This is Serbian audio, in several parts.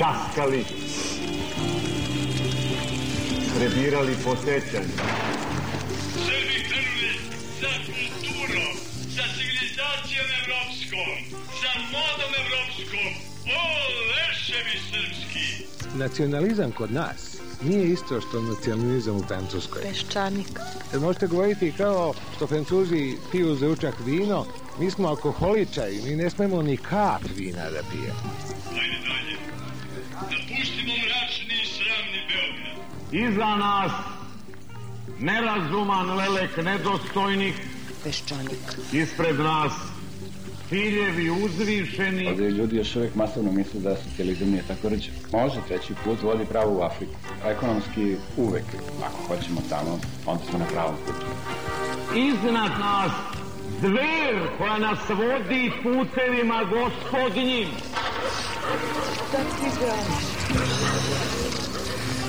časkali, prebirali po sećanju. Srbi krenuli sa kulturom, sa civilizacijom evropskom, sa modom evropskom. O, leševi srpski! Nacionalizam kod nas nije isto što nacionalizam u Francuskoj. Peščanik. Jer možete govoriti kao što Francuzi piju za ručak vino, mi smo alkoholičari, mi ne smemo ni kap vina da pijemo. Iza nas nerazuman lelek nedostojnih, Peščanik. ispred nas ciljevi uzvišeni, Ovdje ljudi još uvijek masovno misle da socijalizam nije tako rđav. Može, treći put vodi pravo u Afriku. Ekonomski uvek, ako hoćemo tamo, onda smo na pravom putu. iznad nas zver koja nas vodi putevima gospodnjim.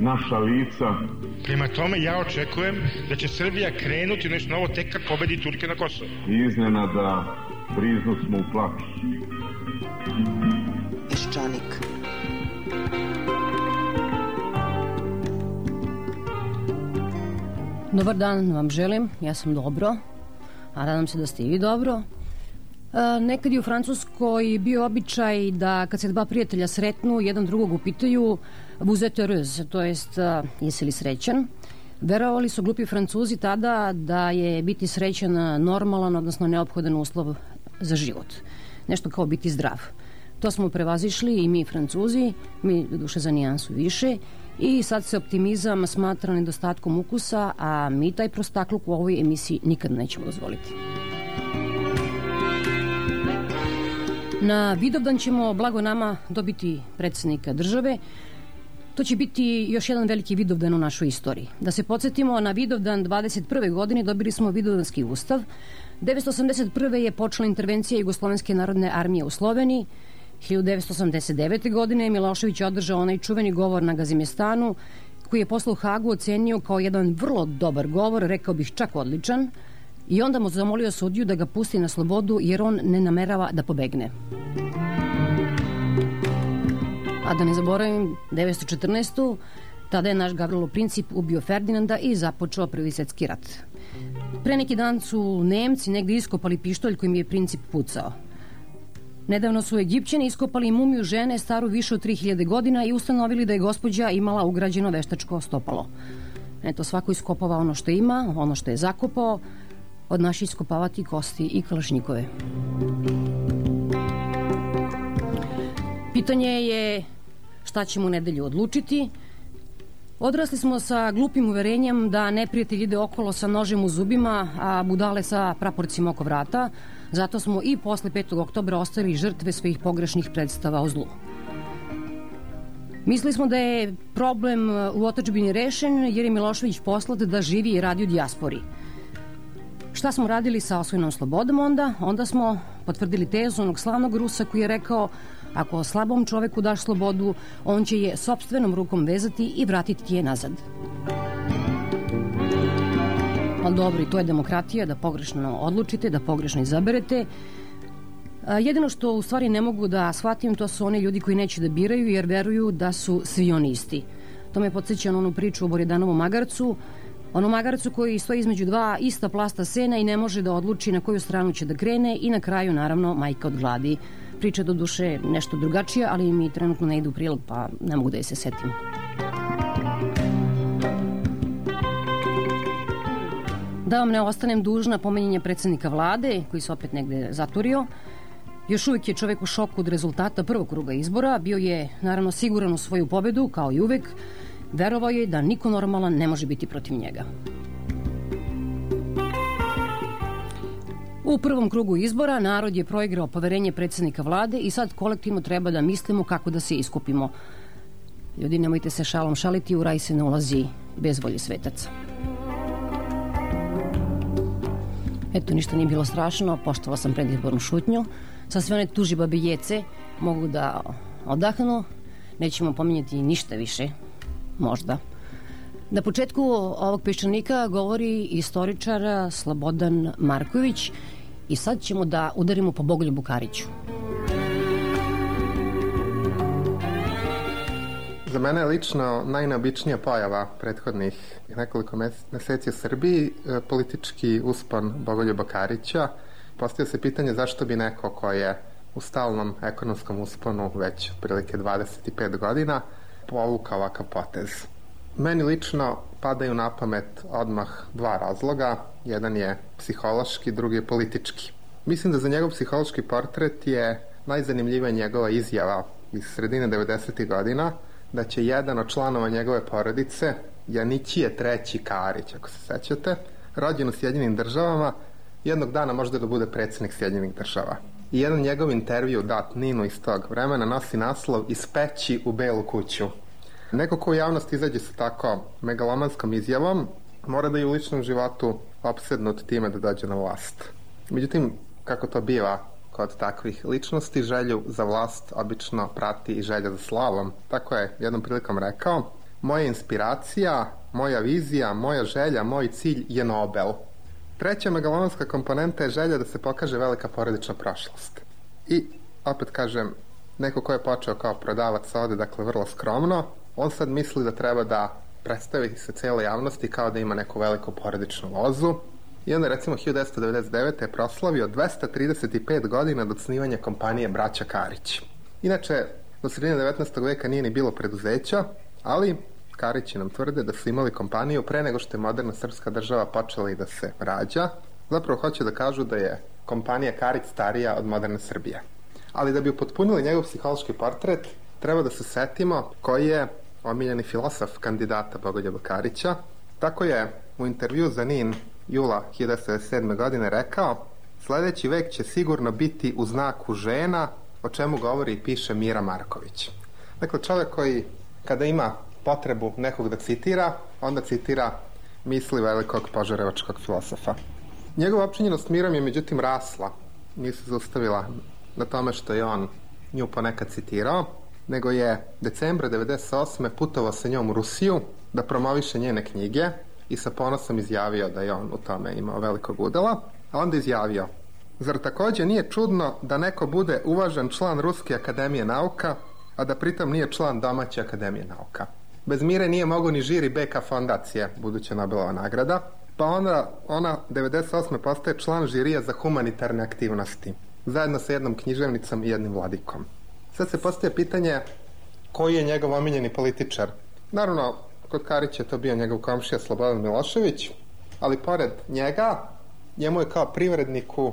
naša lica. Prema tome, ja očekujem da će Srbija krenuti u nešto novo tek kad pobedi Turke na Kosovo. Iznenada briznu smo u plaću. Peščanik. Dobar dan vam želim, ja sam dobro, a nadam se da ste i vi dobro. E, nekad je u Francuskoj bio običaj da kad se dva prijatelja sretnu, jedan drugog upitaju vous êtes heureuse, to jest jesi li srećan. Verovali su glupi Francuzi tada da je biti srećan normalan, odnosno neophodan uslov za život. Nešto kao biti zdrav. To smo prevazišli i mi Francuzi, mi duše za nijansu više, i sad se optimizam smatra nedostatkom ukusa, a mi taj prostakluk u ovoj emisiji nikad nećemo dozvoliti. Na Vidovdan ćemo, blago nama, dobiti predsednika države. To će biti još jedan veliki Vidovdan u našoj istoriji. Da se podsjetimo, na Vidovdan 21. godine dobili smo Vidovdanski ustav. 1981. je počela intervencija Jugoslovenske narodne armije u Sloveniji. 1989. godine Milošević održao onaj čuveni govor na Gazimestanu, koji je posle u Hagu ocenio kao jedan vrlo dobar govor, rekao bih čak odličan, i onda mu zamolio sudiju da ga pusti na slobodu jer on ne namerava da pobegne. A da ne zaboravim, 1914. tada je naš Gavrilo Princip ubio Ferdinanda i započeo prvi svetski rat. Pre neki dan su Nemci negde iskopali pištolj kojim je Princip pucao. Nedavno su Egipćani iskopali mumiju žene staru više od 3000 godina i ustanovili da je gospođa imala ugrađeno veštačko stopalo. Eto, svako iskopava ono što ima, ono što je zakopao, od naši iskopavati kosti i kalašnjikove. Pitanje je šta ćemo u nedelju odlučiti. Odrasli smo sa glupim uverenjem da neprijatelj ide okolo sa nožem u zubima, a budale sa praporcima oko vrata. Zato smo i posle 5. oktobra ostali žrtve svojih pogrešnih predstava o zlu. Mislili smo da je problem u otačbini rešen jer je Milošević poslat da živi i radi u dijaspori. Šta smo radili sa osvojenom slobodom onda? Onda smo potvrdili tezu onog slavnog Rusa koji je rekao ako slabom čoveku daš slobodu, on će je sobstvenom rukom vezati i vratiti ti je nazad. Ali dobro, i to je demokratija, da pogrešno odlučite, da pogrešno izaberete. Jedino što u stvari ne mogu da shvatim, to su oni ljudi koji neće da biraju jer veruju da su svi oni isti. To me podsjeća na onu priču o Boridanovom magarcu, Ono magarcu koji stoji između dva ista plasta sena i ne može da odluči na koju stranu će da krene i na kraju, naravno, majka od gladi. Priča do duše nešto drugačija, ali mi trenutno ne ide u prilog, pa ne mogu da je se setim. Da vam ne ostanem dužna pomenjenje predsednika vlade, koji se opet negde zaturio. Još uvijek je čovek u šoku od rezultata prvog kruga izbora. Bio je, naravno, siguran u svoju pobedu, kao i uvek. Verovao je da niko normalan ne može biti protiv njega. U prvom krugu izbora narod je proigrao poverenje predsednika vlade i sad kolektivno treba da mislimo kako da se iskupimo. Ljudi, nemojte se šalom šaliti, u raj se ne ulazi bez volje svetaca. Eto, ništa nije bilo strašno, poštovala sam predizbornu šutnju. Sa sve one tuži babi jece mogu da odahnu. Nećemo pominjati ništa više, možda. Na početku ovog peščanika govori istoričar Slobodan Marković i sad ćemo da udarimo po Bogoljubu Kariću. Za mene je lično najneobičnija pojava prethodnih nekoliko meseci u Srbiji e, politički uspon Bogoljuba Karića. Postavio se pitanje zašto bi neko ko je u stalnom ekonomskom usponu već otprilike 25 godina povukao ovakav potez. Meni lično padaju na pamet odmah dva razloga. Jedan je psihološki, drugi je politički. Mislim da za njegov psihološki portret je najzanimljivija njegova izjava iz sredine 90. godina da će jedan od članova njegove porodice, Janićije treći Karić, ako se sećate, rođen u Sjedinim državama, jednog dana možda da bude predsednik Sjedinih država. I jedan njegov intervju dat Ninu iz tog vremena nosi naslov Iz peći u belu kuću. Neko ko u javnosti izađe sa tako megalomanskom izjavom, mora da je u ličnom životu opsednut time da dođe na vlast. Međutim, kako to biva kod takvih ličnosti, želju za vlast obično prati i želja za slavom. Tako je jednom prilikom rekao, moja inspiracija, moja vizija, moja želja, moj cilj je Nobel. Treća megalomanska komponenta je želja da se pokaže velika porodična prošlost. I, opet kažem, neko ko je počeo kao prodavac ovde, dakle vrlo skromno, on sad misli da treba da predstavi se cele javnosti kao da ima neku veliku porodičnu lozu, I onda recimo 1999. je proslavio 235 godina od osnivanja kompanije Braća Karić. Inače, do sredine 19. veka nije ni bilo preduzeća, ali Karići nam tvrde da su imali kompaniju pre nego što je moderna srpska država počela i da se rađa. Zapravo hoće da kažu da je kompanija Karić starija od moderne Srbije. Ali da bi upotpunili njegov psihološki portret, treba da se setimo koji je omiljeni filosof kandidata Bogoljuba Karića. Tako je u intervju za NIN jula 1997. godine rekao sledeći vek će sigurno biti u znaku žena, o čemu govori i piše Mira Marković. Dakle, čovek koji kada ima potrebu nekog da citira, onda citira misli velikog požarevačkog filosofa. Njegova opčinjenost mirom je međutim rasla. Nije se zaustavila na tome što je on nju ponekad citirao, nego je decembra 98. putovao sa njom u Rusiju da promoviše njene knjige i sa ponosom izjavio da je on u tome imao velikog udela, a onda izjavio Zar takođe nije čudno da neko bude uvažen član Ruske akademije nauka, a da pritom nije član domaće akademije nauka? Bez mire nije mogo ni žiri BK fondacije, buduća Nobelova nagrada, pa onda ona 98. postaje član žirija za humanitarne aktivnosti, zajedno sa jednom književnicom i jednim vladikom. Sad se postaje pitanje koji je njegov omiljeni političar. Naravno, kod Karića je to bio njegov komšija Slobodan Milošević, ali pored njega, njemu je kao privredniku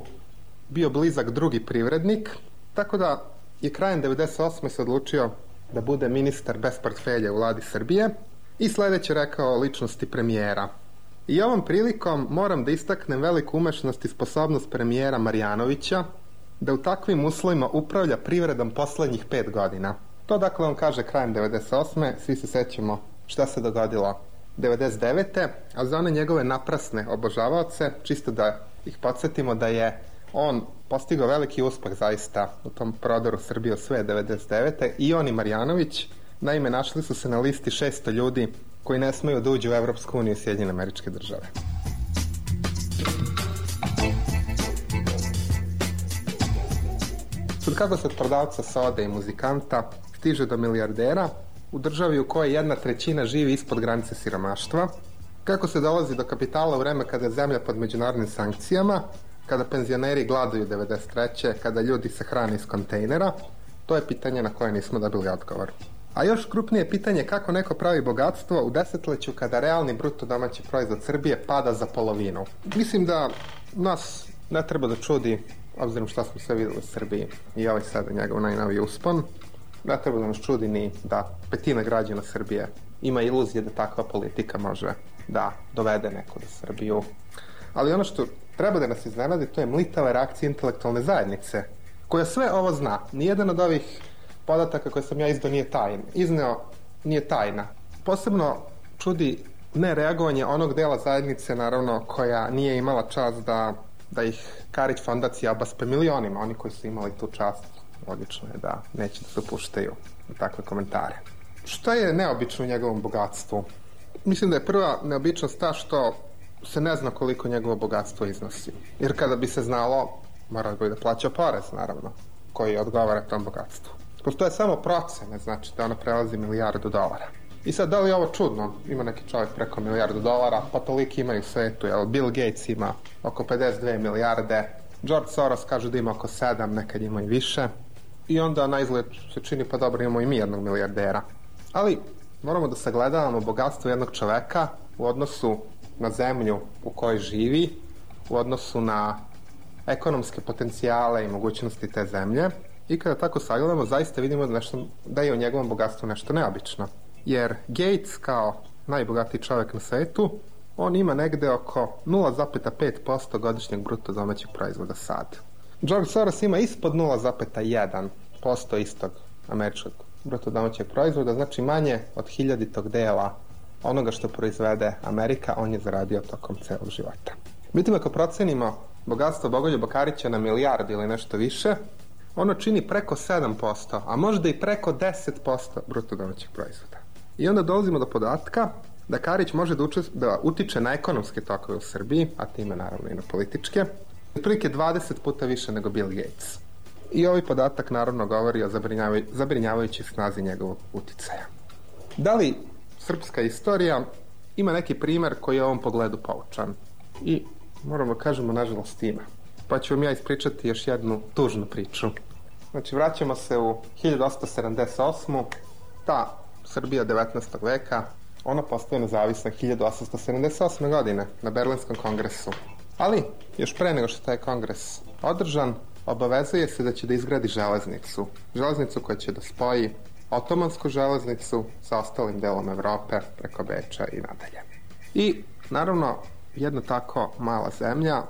bio blizak drugi privrednik, tako da je krajem 98. se odlučio da bude ministar bez portfelja u vladi Srbije i sledeće rekao ličnosti premijera. I ovom prilikom moram da istaknem veliku umešnost i sposobnost premijera Marjanovića da u takvim uslovima upravlja privredom poslednjih pet godina. To dakle on kaže krajem 98. Svi se sećamo šta se dogodilo 99. a za one njegove naprasne obožavaoce, čisto da ih podsjetimo da je on postigao veliki uspeh zaista u tom prodoru Srbije sve 99. i on i Marjanović, naime našli su se na listi 600 ljudi koji ne smeju da uđu u Evropsku uniju i Sjedinjene američke države. Sad kako se od prodavca sode i muzikanta stiže do milijardera, u državi u kojoj jedna trećina živi ispod granice siromaštva, kako se dolazi do kapitala u vreme kada je zemlja pod međunarodnim sankcijama, kada penzioneri gladuju 93. kada ljudi se hrane iz kontejnera, to je pitanje na koje nismo dobili odgovor. A još krupnije pitanje kako neko pravi bogatstvo u desetleću kada realni bruto domaći proizvod Srbije pada za polovinu. Mislim da nas ne treba da čudi, obzirom šta smo sve videli u Srbiji i ovaj sada njegov najnoviji uspon, ne treba da nas čudi ni da petina građana Srbije ima iluzije da takva politika može da dovede neko do Srbiju. Ali ono što treba da nas iznenadi, to je mlitava reakcija intelektualne zajednice, koja sve ovo zna. Nijedan od ovih podataka koje sam ja izdao nije tajen. Izneo nije tajna. Posebno čudi nereagovanje onog dela zajednice, naravno, koja nije imala čast da, da ih Karić fondacija obaspe milionima. Oni koji su imali tu čast, logično je da neće da se upuštaju u takve komentare. Šta je neobično u njegovom bogatstvu? Mislim da je prva neobičnost ta što se ne zna koliko njegovo bogatstvo iznosi. Jer kada bi se znalo, morao bi da plaća porez, naravno, koji odgovara tom bogatstvu. Postoje samo procene, znači da ona prelazi milijardu dolara. I sad, da li je ovo čudno? Ima neki čovjek preko milijardu dolara, pa toliki imaju u svetu, jel? Bill Gates ima oko 52 milijarde, George Soros kaže da ima oko 7, nekad ima i više. I onda na izgled se čini pa dobro imamo i mi jednog milijardera. Ali moramo da sagledavamo bogatstvo jednog čoveka u odnosu na zemlju u kojoj živi, u odnosu na ekonomske potencijale i mogućnosti te zemlje i kada tako sagledamo zaista vidimo da, nešto, da je u njegovom bogatstvu nešto neobično. Jer Gates kao najbogatiji čovjek na svetu on ima negde oko 0,5% godišnjeg bruto domaćeg proizvoda sad. George Soros ima ispod 0,1% istog američkog bruto domaćeg proizvoda, znači manje od hiljaditog dela onoga što proizvede Amerika, on je zaradio tokom celog života. Međutim, ako procenimo bogatstvo Bogoljuba Karića na milijard ili nešto više, ono čini preko 7%, a možda i preko 10% bruto domaćeg proizvoda. I onda dolazimo do podatka da Karić može da, učest, da utiče na ekonomske tokove u Srbiji, a time naravno i na političke, otprilike 20 puta više nego Bill Gates. I ovaj podatak naravno govori o zabrinjavajući zabrinjavajućoj snazi njegovog uticaja. Da li srpska istorija ima neki primer koji je ovom pogledu poučan? I moramo da kažemo, nažalost, ima. Pa ću vam ja ispričati još jednu tužnu priču. Znači, vraćamo se u 1878. Ta Srbija 19. veka, ona postaje nezavisna 1878. godine na Berlinskom kongresu. Ali, još pre nego što taj kongres održan, obavezuje se da će da izgradi železnicu. Železnicu koja će da spoji otomansku železnicu sa ostalim delom Evrope preko Beča i nadalje. I, naravno, jedna tako mala zemlja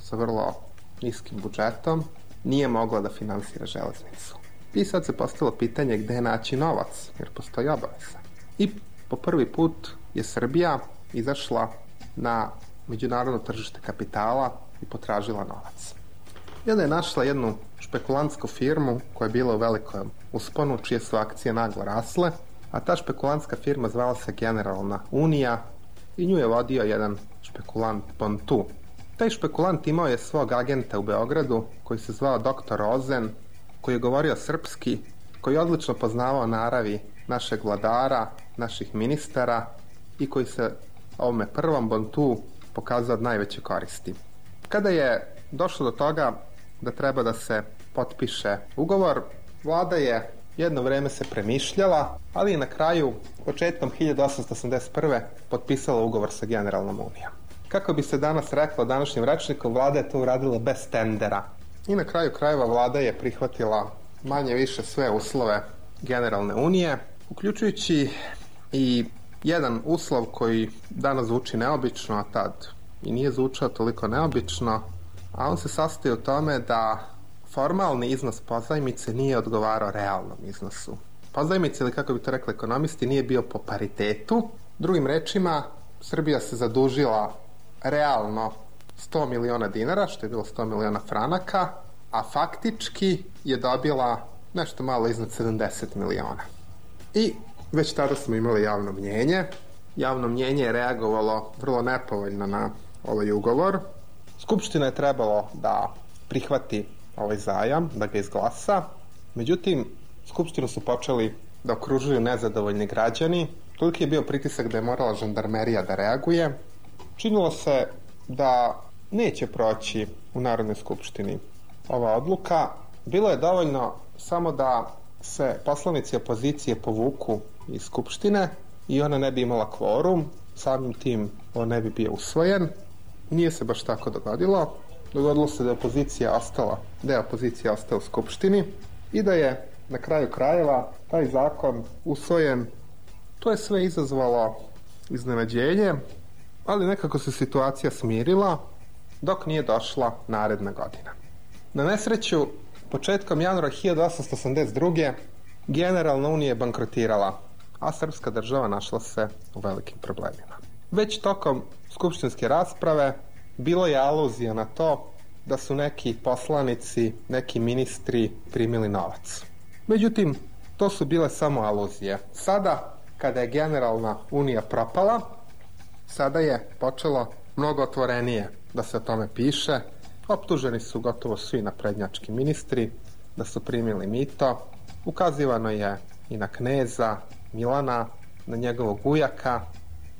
sa vrlo niskim budžetom nije mogla da finansira železnicu. I sad se postalo pitanje gde naći novac, jer postoji obaveza. I po prvi put je Srbija izašla na međunarodno tržište kapitala i potražila novac. I onda je našla jednu špekulantsku firmu koja je bila u velikom usponu, čije su akcije naglo rasle, a ta špekulantska firma zvala se Generalna Unija i nju je vodio jedan špekulant Pontu. Taj špekulant imao je svog agenta u Beogradu koji se zvao dr. Ozen, koji je govorio srpski, koji je odlično poznavao naravi našeg vladara, naših ministara i koji se ovome prvom Bontu pokazao od najveće koristi. Kada je došlo do toga da treba da se potpiše ugovor, vlada je jedno vreme se premišljala, ali na kraju, početkom 1881. potpisala ugovor sa Generalnom unijom. Kako bi se danas reklo današnjim rečnikom, vlada je to uradila bez tendera. I na kraju krajeva vlada je prihvatila manje više sve uslove Generalne unije, uključujući i jedan uslov koji danas zvuči neobično, a tad i nije zvučao toliko neobično, a on se sastoji u tome da formalni iznos pozajmice nije odgovarao realnom iznosu. Pozajmice, ili kako bi to rekli ekonomisti, nije bio po paritetu. Drugim rečima, Srbija se zadužila realno 100 miliona dinara, što je bilo 100 miliona franaka, a faktički je dobila nešto malo iznad 70 miliona. I već tada smo imali javno mnjenje. Javno mnjenje je reagovalo vrlo nepovoljno na ovaj ugovor. Skupština je trebalo da prihvati ovaj zajam, da ga izglasa. Međutim, Skupštinu su počeli da okružuju nezadovoljni građani. Toliki je bio pritisak da je morala žandarmerija da reaguje. Činilo se da neće proći u Narodnoj skupštini ova odluka. Bilo je dovoljno samo da se poslanici opozicije povuku iz skupštine i ona ne bi imala kvorum, samim tim on ne bi bio usvojen. Nije se baš tako dogodilo. Dogodilo se da je opozicija ostala, da je opozicija ostala u skupštini i da je na kraju krajeva taj zakon usvojen. To je sve izazvalo iznenađenje, ali nekako se situacija smirila dok nije došla naredna godina. Na nesreću, početkom januara 1882. Generalna unija je bankrotirala, a srpska država našla se u velikim problemima. Već tokom skupštinske rasprave bilo je aluzija na to da su neki poslanici, neki ministri primili novac. Međutim, to su bile samo aluzije. Sada, kada je generalna unija propala, sada je počelo mnogo otvorenije da se o tome piše. Optuženi su gotovo svi naprednjački ministri da su primili mito. Ukazivano je i na kneza Milana, na njegovog ujaka.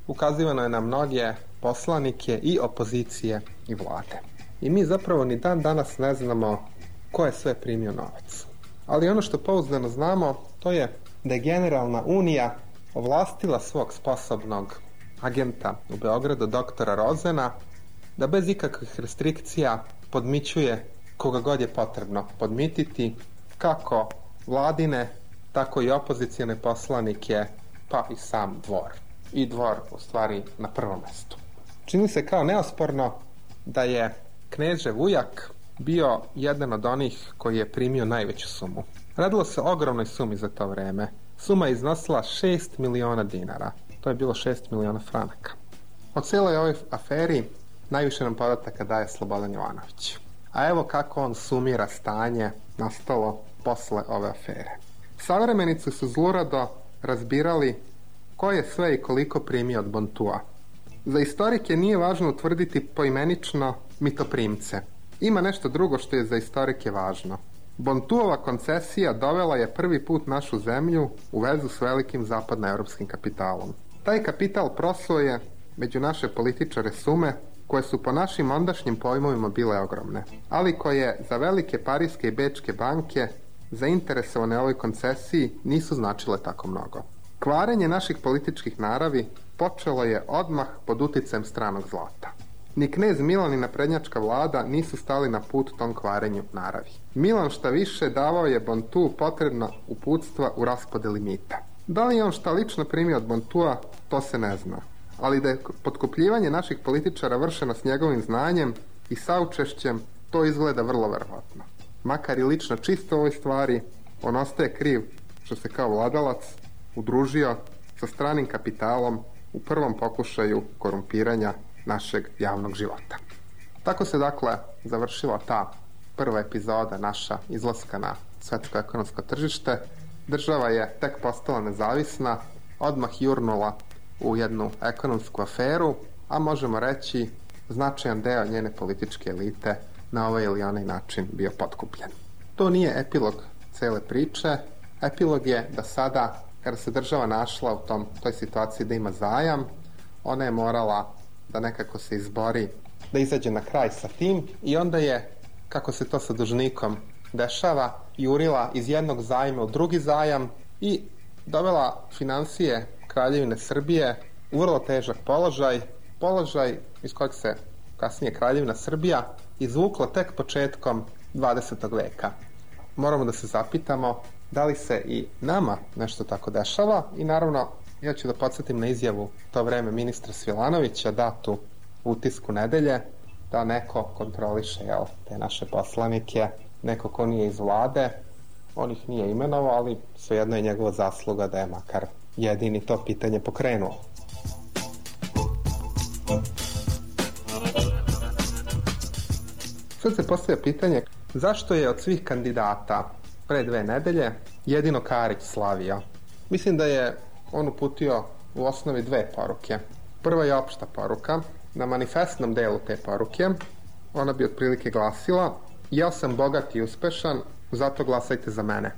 Ukazivano je na mnoge poslanike i opozicije i vlade. I mi zapravo ni dan danas ne znamo ko je sve primio novac. Ali ono što pouzdano znamo, to je da je Generalna unija ovlastila svog sposobnog agenta u Beogradu, doktora Rozena, da bez ikakvih restrikcija podmićuje koga god je potrebno podmititi, kako vladine, tako i opozicijone poslanike, pa i sam dvor. I dvor, u stvari, na prvom mestu. Čini se kao neosporno da je kneže Vujak bio jedan od onih koji je primio najveću sumu. Radilo se ogromnoj sumi za to vreme. Suma je iznosila 6 miliona dinara. To je bilo 6 miliona franaka. O cijeloj ovoj aferi najviše nam podataka daje Slobodan Jovanović. A evo kako on sumira stanje nastalo posle ove afere. Savremenici su zlurado razbirali ko je sve i koliko primio od Bontua. Za istorike nije važno utvrditi poimenično mitoprimce. Ima nešto drugo što je za istorike važno. Bontuova koncesija dovela je prvi put našu zemlju u vezu s velikim zapadnoevropskim kapitalom. Taj kapital prosuo je među naše političare sume koje su po našim ondašnjim pojmovima bile ogromne, ali koje za velike parijske i bečke banke zainteresovane ovoj koncesiji nisu značile tako mnogo. Kvarenje naših političkih naravi počelo je odmah pod uticajem stranog zlata. Ni knez Milan ni naprednjačka vlada nisu stali na put tom kvarenju naravi. Milan šta više davao je Bontu potrebna uputstva u raspodeli mita. Da li je on šta lično primio od Bontua, to se ne zna. Ali da je potkupljivanje naših političara vršeno s njegovim znanjem i saučešćem, to izgleda vrlo verovatno. Makar i lično čisto ovoj stvari, on ostaje kriv što se kao vladalac udružio sa stranim kapitalom u prvom pokušaju korumpiranja našeg javnog života. Tako se dakle završila ta prva epizoda naša izlaska na svetsko ekonomsko tržište. Država je tek postala nezavisna, odmah jurnula u jednu ekonomsku aferu, a možemo reći značajan deo njene političke elite na ovaj ili onaj način bio potkupljen. To nije epilog cele priče. Epilog je da sada, kada se država našla u tom, toj situaciji da ima zajam, ona je morala da nekako se izbori da izađe na kraj sa tim i onda je, kako se to sa dužnikom dešava, jurila iz jednog zajma u drugi zajam i dovela financije Kraljevine Srbije u vrlo težak položaj, položaj iz kojeg se kasnije Kraljevina Srbija izvukla tek početkom 20. veka. Moramo da se zapitamo da li se i nama nešto tako dešava i naravno ja ću da podsjetim na izjavu to vreme ministra Svilanovića datu u utisku nedelje da neko kontroliše jel, te naše poslanike, neko ko nije iz vlade, on ih nije imenovao, ali svejedno je njegova zasluga da je makar jedini to pitanje pokrenuo. Sad se postavlja pitanje zašto je od svih kandidata pre dve nedelje jedino Karić slavio. Mislim da je on uputio u osnovi dve poruke. Prva je opšta poruka. Na manifestnom delu te poruke ona bi otprilike glasila ja sam bogat i uspešan, zato glasajte za mene.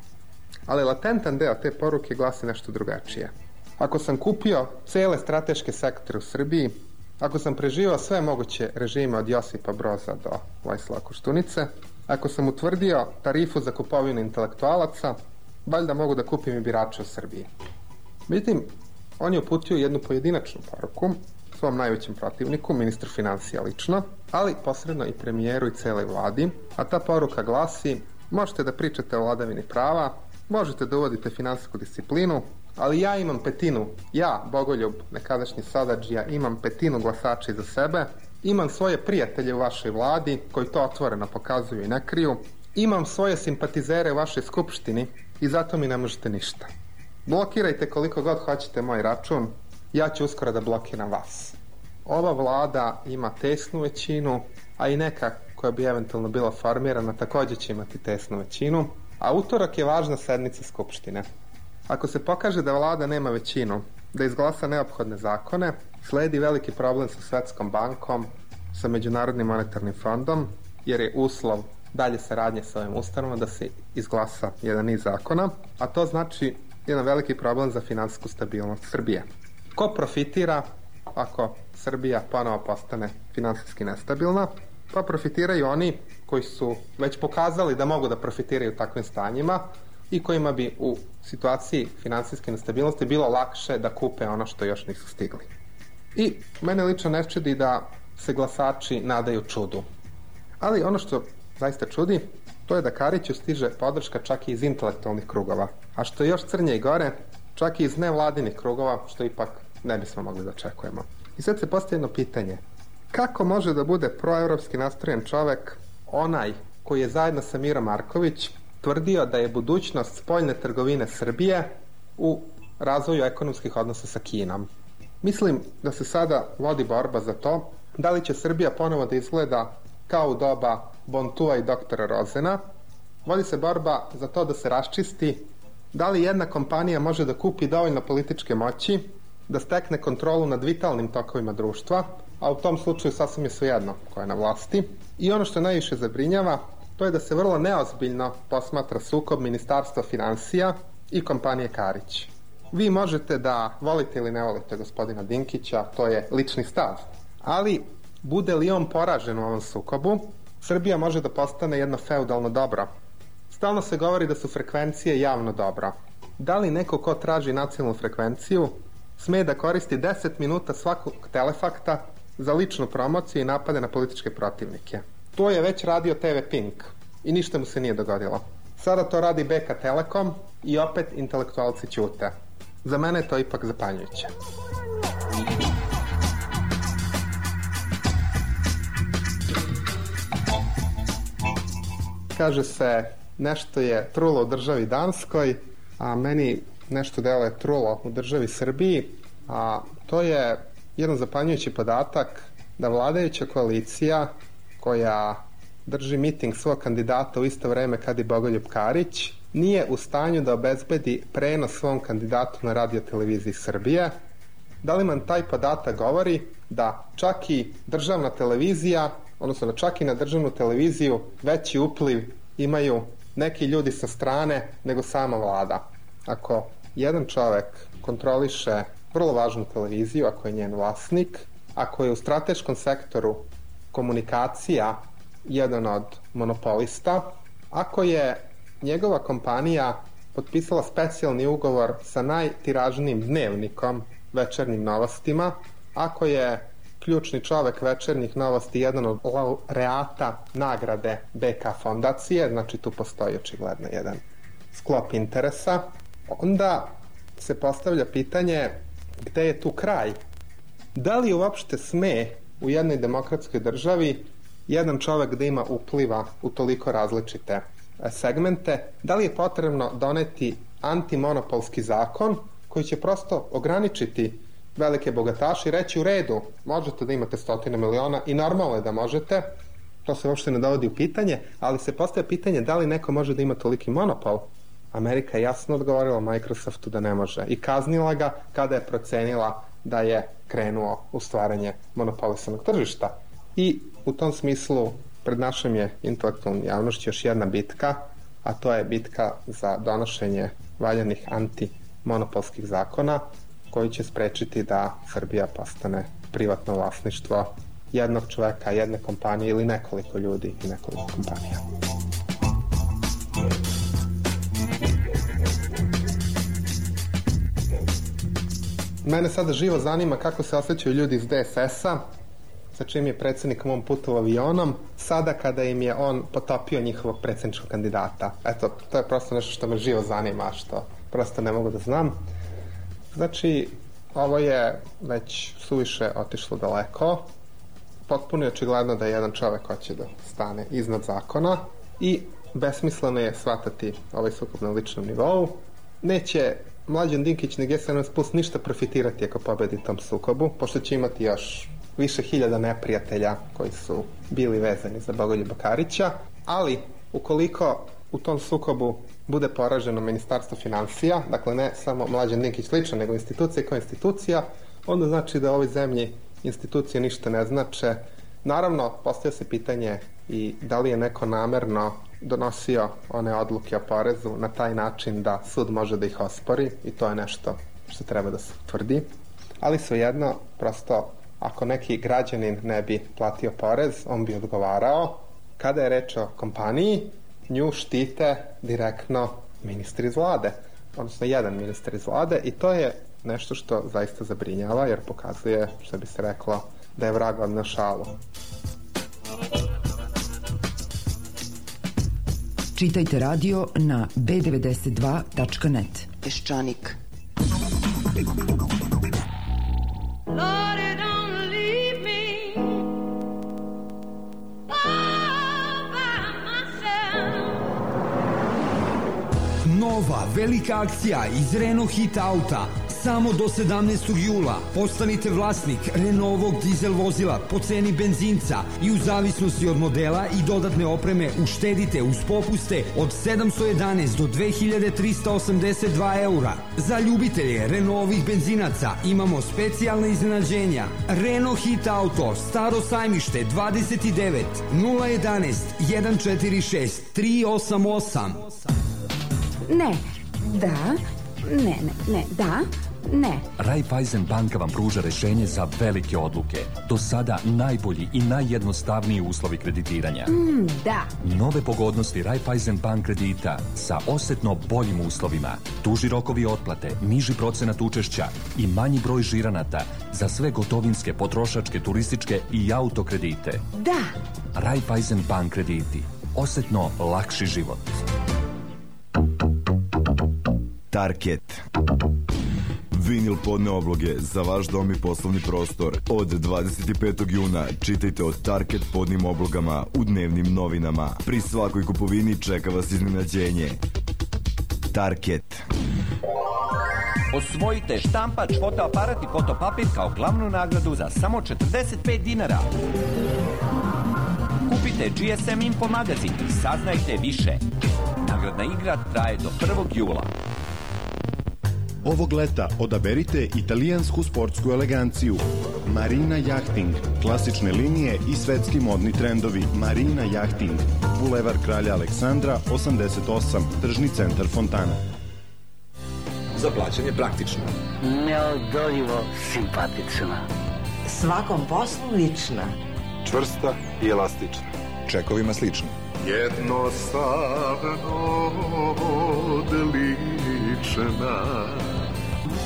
Ali latentan deo te poruke glasi nešto drugačije. Ako sam kupio cele strateške sektore u Srbiji, ako sam preživao sve moguće režime od Josipa Broza do Vojislava Koštunice, ako sam utvrdio tarifu za kupovinu intelektualaca, valjda mogu da kupim i birače u Srbiji. Međutim, on je uputio jednu pojedinačnu poruku svom najvećem protivniku, ministru financija lično, ali posredno i premijeru i celoj vladi, a ta poruka glasi možete da pričate o vladavini prava, možete da uvodite finansijsku disciplinu, ali ja imam petinu, ja, Bogoljub, nekadašnji Sadadžija, imam petinu glasača iza sebe, imam svoje prijatelje u vašoj vladi, koji to otvoreno pokazuju i ne kriju, imam svoje simpatizere u vašoj skupštini i zato mi ne možete ništa. Blokirajte koliko god hoćete moj račun, ja ću uskoro da blokiram vas. Ova vlada ima tesnu većinu, a i neka koja bi eventualno bila formirana takođe će imati tesnu većinu, a utorak je važna sednica Skupštine. Ako se pokaže da vlada nema većinu, da izglasa neophodne zakone, sledi veliki problem sa Svetskom bankom, sa Međunarodnim monetarnim fondom, jer je uslov dalje saradnje sa ovim ustanovom da se izglasa jedan niz zakona, a to znači jedan veliki problem za finansijsku stabilnost Srbije. Ko profitira ako Srbija ponovo postane finansijski nestabilna? Pa profitiraju oni koji su već pokazali da mogu da profitiraju takvim stanjima i kojima bi u situaciji finansijske nestabilnosti bilo lakše da kupe ono što još nisu stigli. I mene lično ne čudi da se glasači nadaju čudu. Ali ono što zaista čudi, to je da Kariću stiže podrška čak i iz intelektualnih krugova. A što je još crnje i gore, čak i iz nevladinih krugova, što ipak ne bismo mogli da očekujemo. I sad se postoje jedno pitanje. Kako može da bude proevropski nastrojen čovek onaj koji je zajedno sa Miro Marković tvrdio da je budućnost spoljne trgovine Srbije u razvoju ekonomskih odnosa sa Kinom. Mislim da se sada vodi borba za to da li će Srbija ponovo da izgleda kao u doba Bontua i doktora Rozena. Vodi se borba za to da se raščisti da li jedna kompanija može da kupi dovoljno političke moći da stekne kontrolu nad vitalnim tokovima društva, a u tom slučaju sasvim je svejedno koja je na vlasti. I ono što najviše zabrinjava, to je da se vrlo neozbiljno posmatra sukob Ministarstva financija i kompanije Karić. Vi možete da volite ili ne volite gospodina Dinkića, to je lični stav. Ali, bude li on poražen u ovom sukobu, Srbija može da postane jedno feudalno dobro. Stalno se govori da su frekvencije javno dobro. Da li neko ko traži nacionalnu frekvenciju sme da koristi 10 minuta svakog telefakta za ličnu promociju i napade na političke protivnike? To je već radio TV Pink i ništa mu se nije dogodilo. Sada to radi BK Telekom i opet intelektualci ćute. Za mene je to ipak zapanjujuće. Kaže se nešto je trulo u državi Danskoj, a meni nešto delo je trulo u državi Srbiji, a to je jedan zapanjujući podatak da vladajuća koalicija koja drži miting svog kandidata u isto vreme kad i Bogoljub Karić, nije u stanju da obezbedi prenos svom kandidatu na radio televiziji Srbije. Da li man taj podatak govori da čak i državna televizija, odnosno da čak i na državnu televiziju veći upliv imaju neki ljudi sa strane nego sama vlada. Ako jedan čovek kontroliše vrlo važnu televiziju, ako je njen vlasnik, ako je u strateškom sektoru komunikacija jedan od monopolista, ako je njegova kompanija potpisala specijalni ugovor sa najtiražnijim dnevnikom večernjim novostima, ako je ključni čovek večernjih novosti jedan od laureata nagrade BK fondacije, znači tu postoji očigledno jedan sklop interesa, onda se postavlja pitanje gde je tu kraj? Da li uopšte sme u jednoj demokratskoj državi jedan čovek da ima upliva u toliko različite e, segmente, da li je potrebno doneti antimonopolski zakon koji će prosto ograničiti velike bogataše i reći u redu, možete da imate stotine miliona i normalno je da možete, to se uopšte ne dovodi u pitanje, ali se postaje pitanje da li neko može da ima toliki monopol. Amerika je jasno odgovorila Microsoftu da ne može i kaznila ga kada je procenila da je krenuo u stvaranje monopolisanog tržišta. I u tom smislu pred našom je intelektualnom javnošću još jedna bitka, a to je bitka za donošenje valjanih antimonopolskih zakona koji će sprečiti da Srbija postane privatno vlasništvo jednog čoveka, jedne kompanije ili nekoliko ljudi i nekoliko kompanija. Mene sada živo zanima kako se osjećaju ljudi iz DSS-a, sa čim je predsednik mom putovao avionom, sada kada im je on potopio njihovog predsedničkog kandidata. Eto, to je prosto nešto što me živo zanima, što prosto ne mogu da znam. Znači, ovo je već suviše otišlo daleko. Potpuno je očigledno da jedan čovek hoće da stane iznad zakona i besmisleno je shvatati ovaj sukob na ličnom nivou. Neće Mlađan Dinkić ni SNS Plus ništa profitirati ako pobedi tom sukobu, pošto će imati još više hiljada neprijatelja koji su bili vezani za Bogoljuba Karića, ali ukoliko u tom sukobu bude poraženo ministarstvo financija, dakle ne samo Mlađan Dinkić lično, nego institucija kao institucija, onda znači da ovoj zemlji institucije ništa ne znače. Naravno, postoje se pitanje i da li je neko namerno donosio one odluke o porezu na taj način da sud može da ih ospori i to je nešto što treba da se tvrdi. Ali svejedno, prosto, ako neki građanin ne bi platio porez, on bi odgovarao. Kada je reč o kompaniji, nju štite direktno ministri iz vlade, odnosno jedan ministar iz vlade i to je nešto što zaista zabrinjava jer pokazuje, što bi se reklo, da je vrag od na šalu. Čitajte radio na b92.net. Peščanik. Lord, don't leave me. Nova velika akcija iz Renault Hit Auta. Samo do 17. jula postanite vlasnik Renaultog dizel vozila po ceni benzinca i u zavisnosti od modela i dodatne opreme uštedite uz popuste od 711 do 2382 eura. Za ljubitelje Renaultovih benzinaca imamo specijalne iznenađenja. Renault Hit Auto, Staro sajmište 29 011 146 388. Ne, da, ne, ne, ne, da, ne. Raiffeisen banka vam pruža rešenje za velike odluke. Do sada najbolji i najjednostavniji uslovi kreditiranja. Mm, da. Nove pogodnosti Raiffeisen bank kredita sa osetno boljim uslovima. Duži rokovi otplate, niži procenat učešća i manji broj žiranata za sve gotovinske, potrošačke, turističke i auto kredite. Da. Raiffeisen bank krediti. Osetno lakši život. Tarket. Vinil podne obloge za vaš dom i poslovni prostor. Od 25. juna čitajte o Tarket podnim oblogama u dnevnim novinama. Pri svakoj kupovini čeka vas iznenađenje. Tarket. Osvojite štampač, fotoaparat i fotopapir kao glavnu nagradu za samo 45 dinara. Kupite GSM Info magazin i saznajte više. Nagradna igra traje do 1. jula. Ovog leta odaberite italijansku sportsku eleganciju. Marina Yachting, klasične linije i svetski modni trendovi. Marina Yachting, Bulevar Kralja Aleksandra, 88, tržni centar Fontana. Za plaćanje praktično. Neodoljivo simpatična. Svakom poslu lična. Čvrsta i elastična. Čekovima slično. Jednostavno odlična.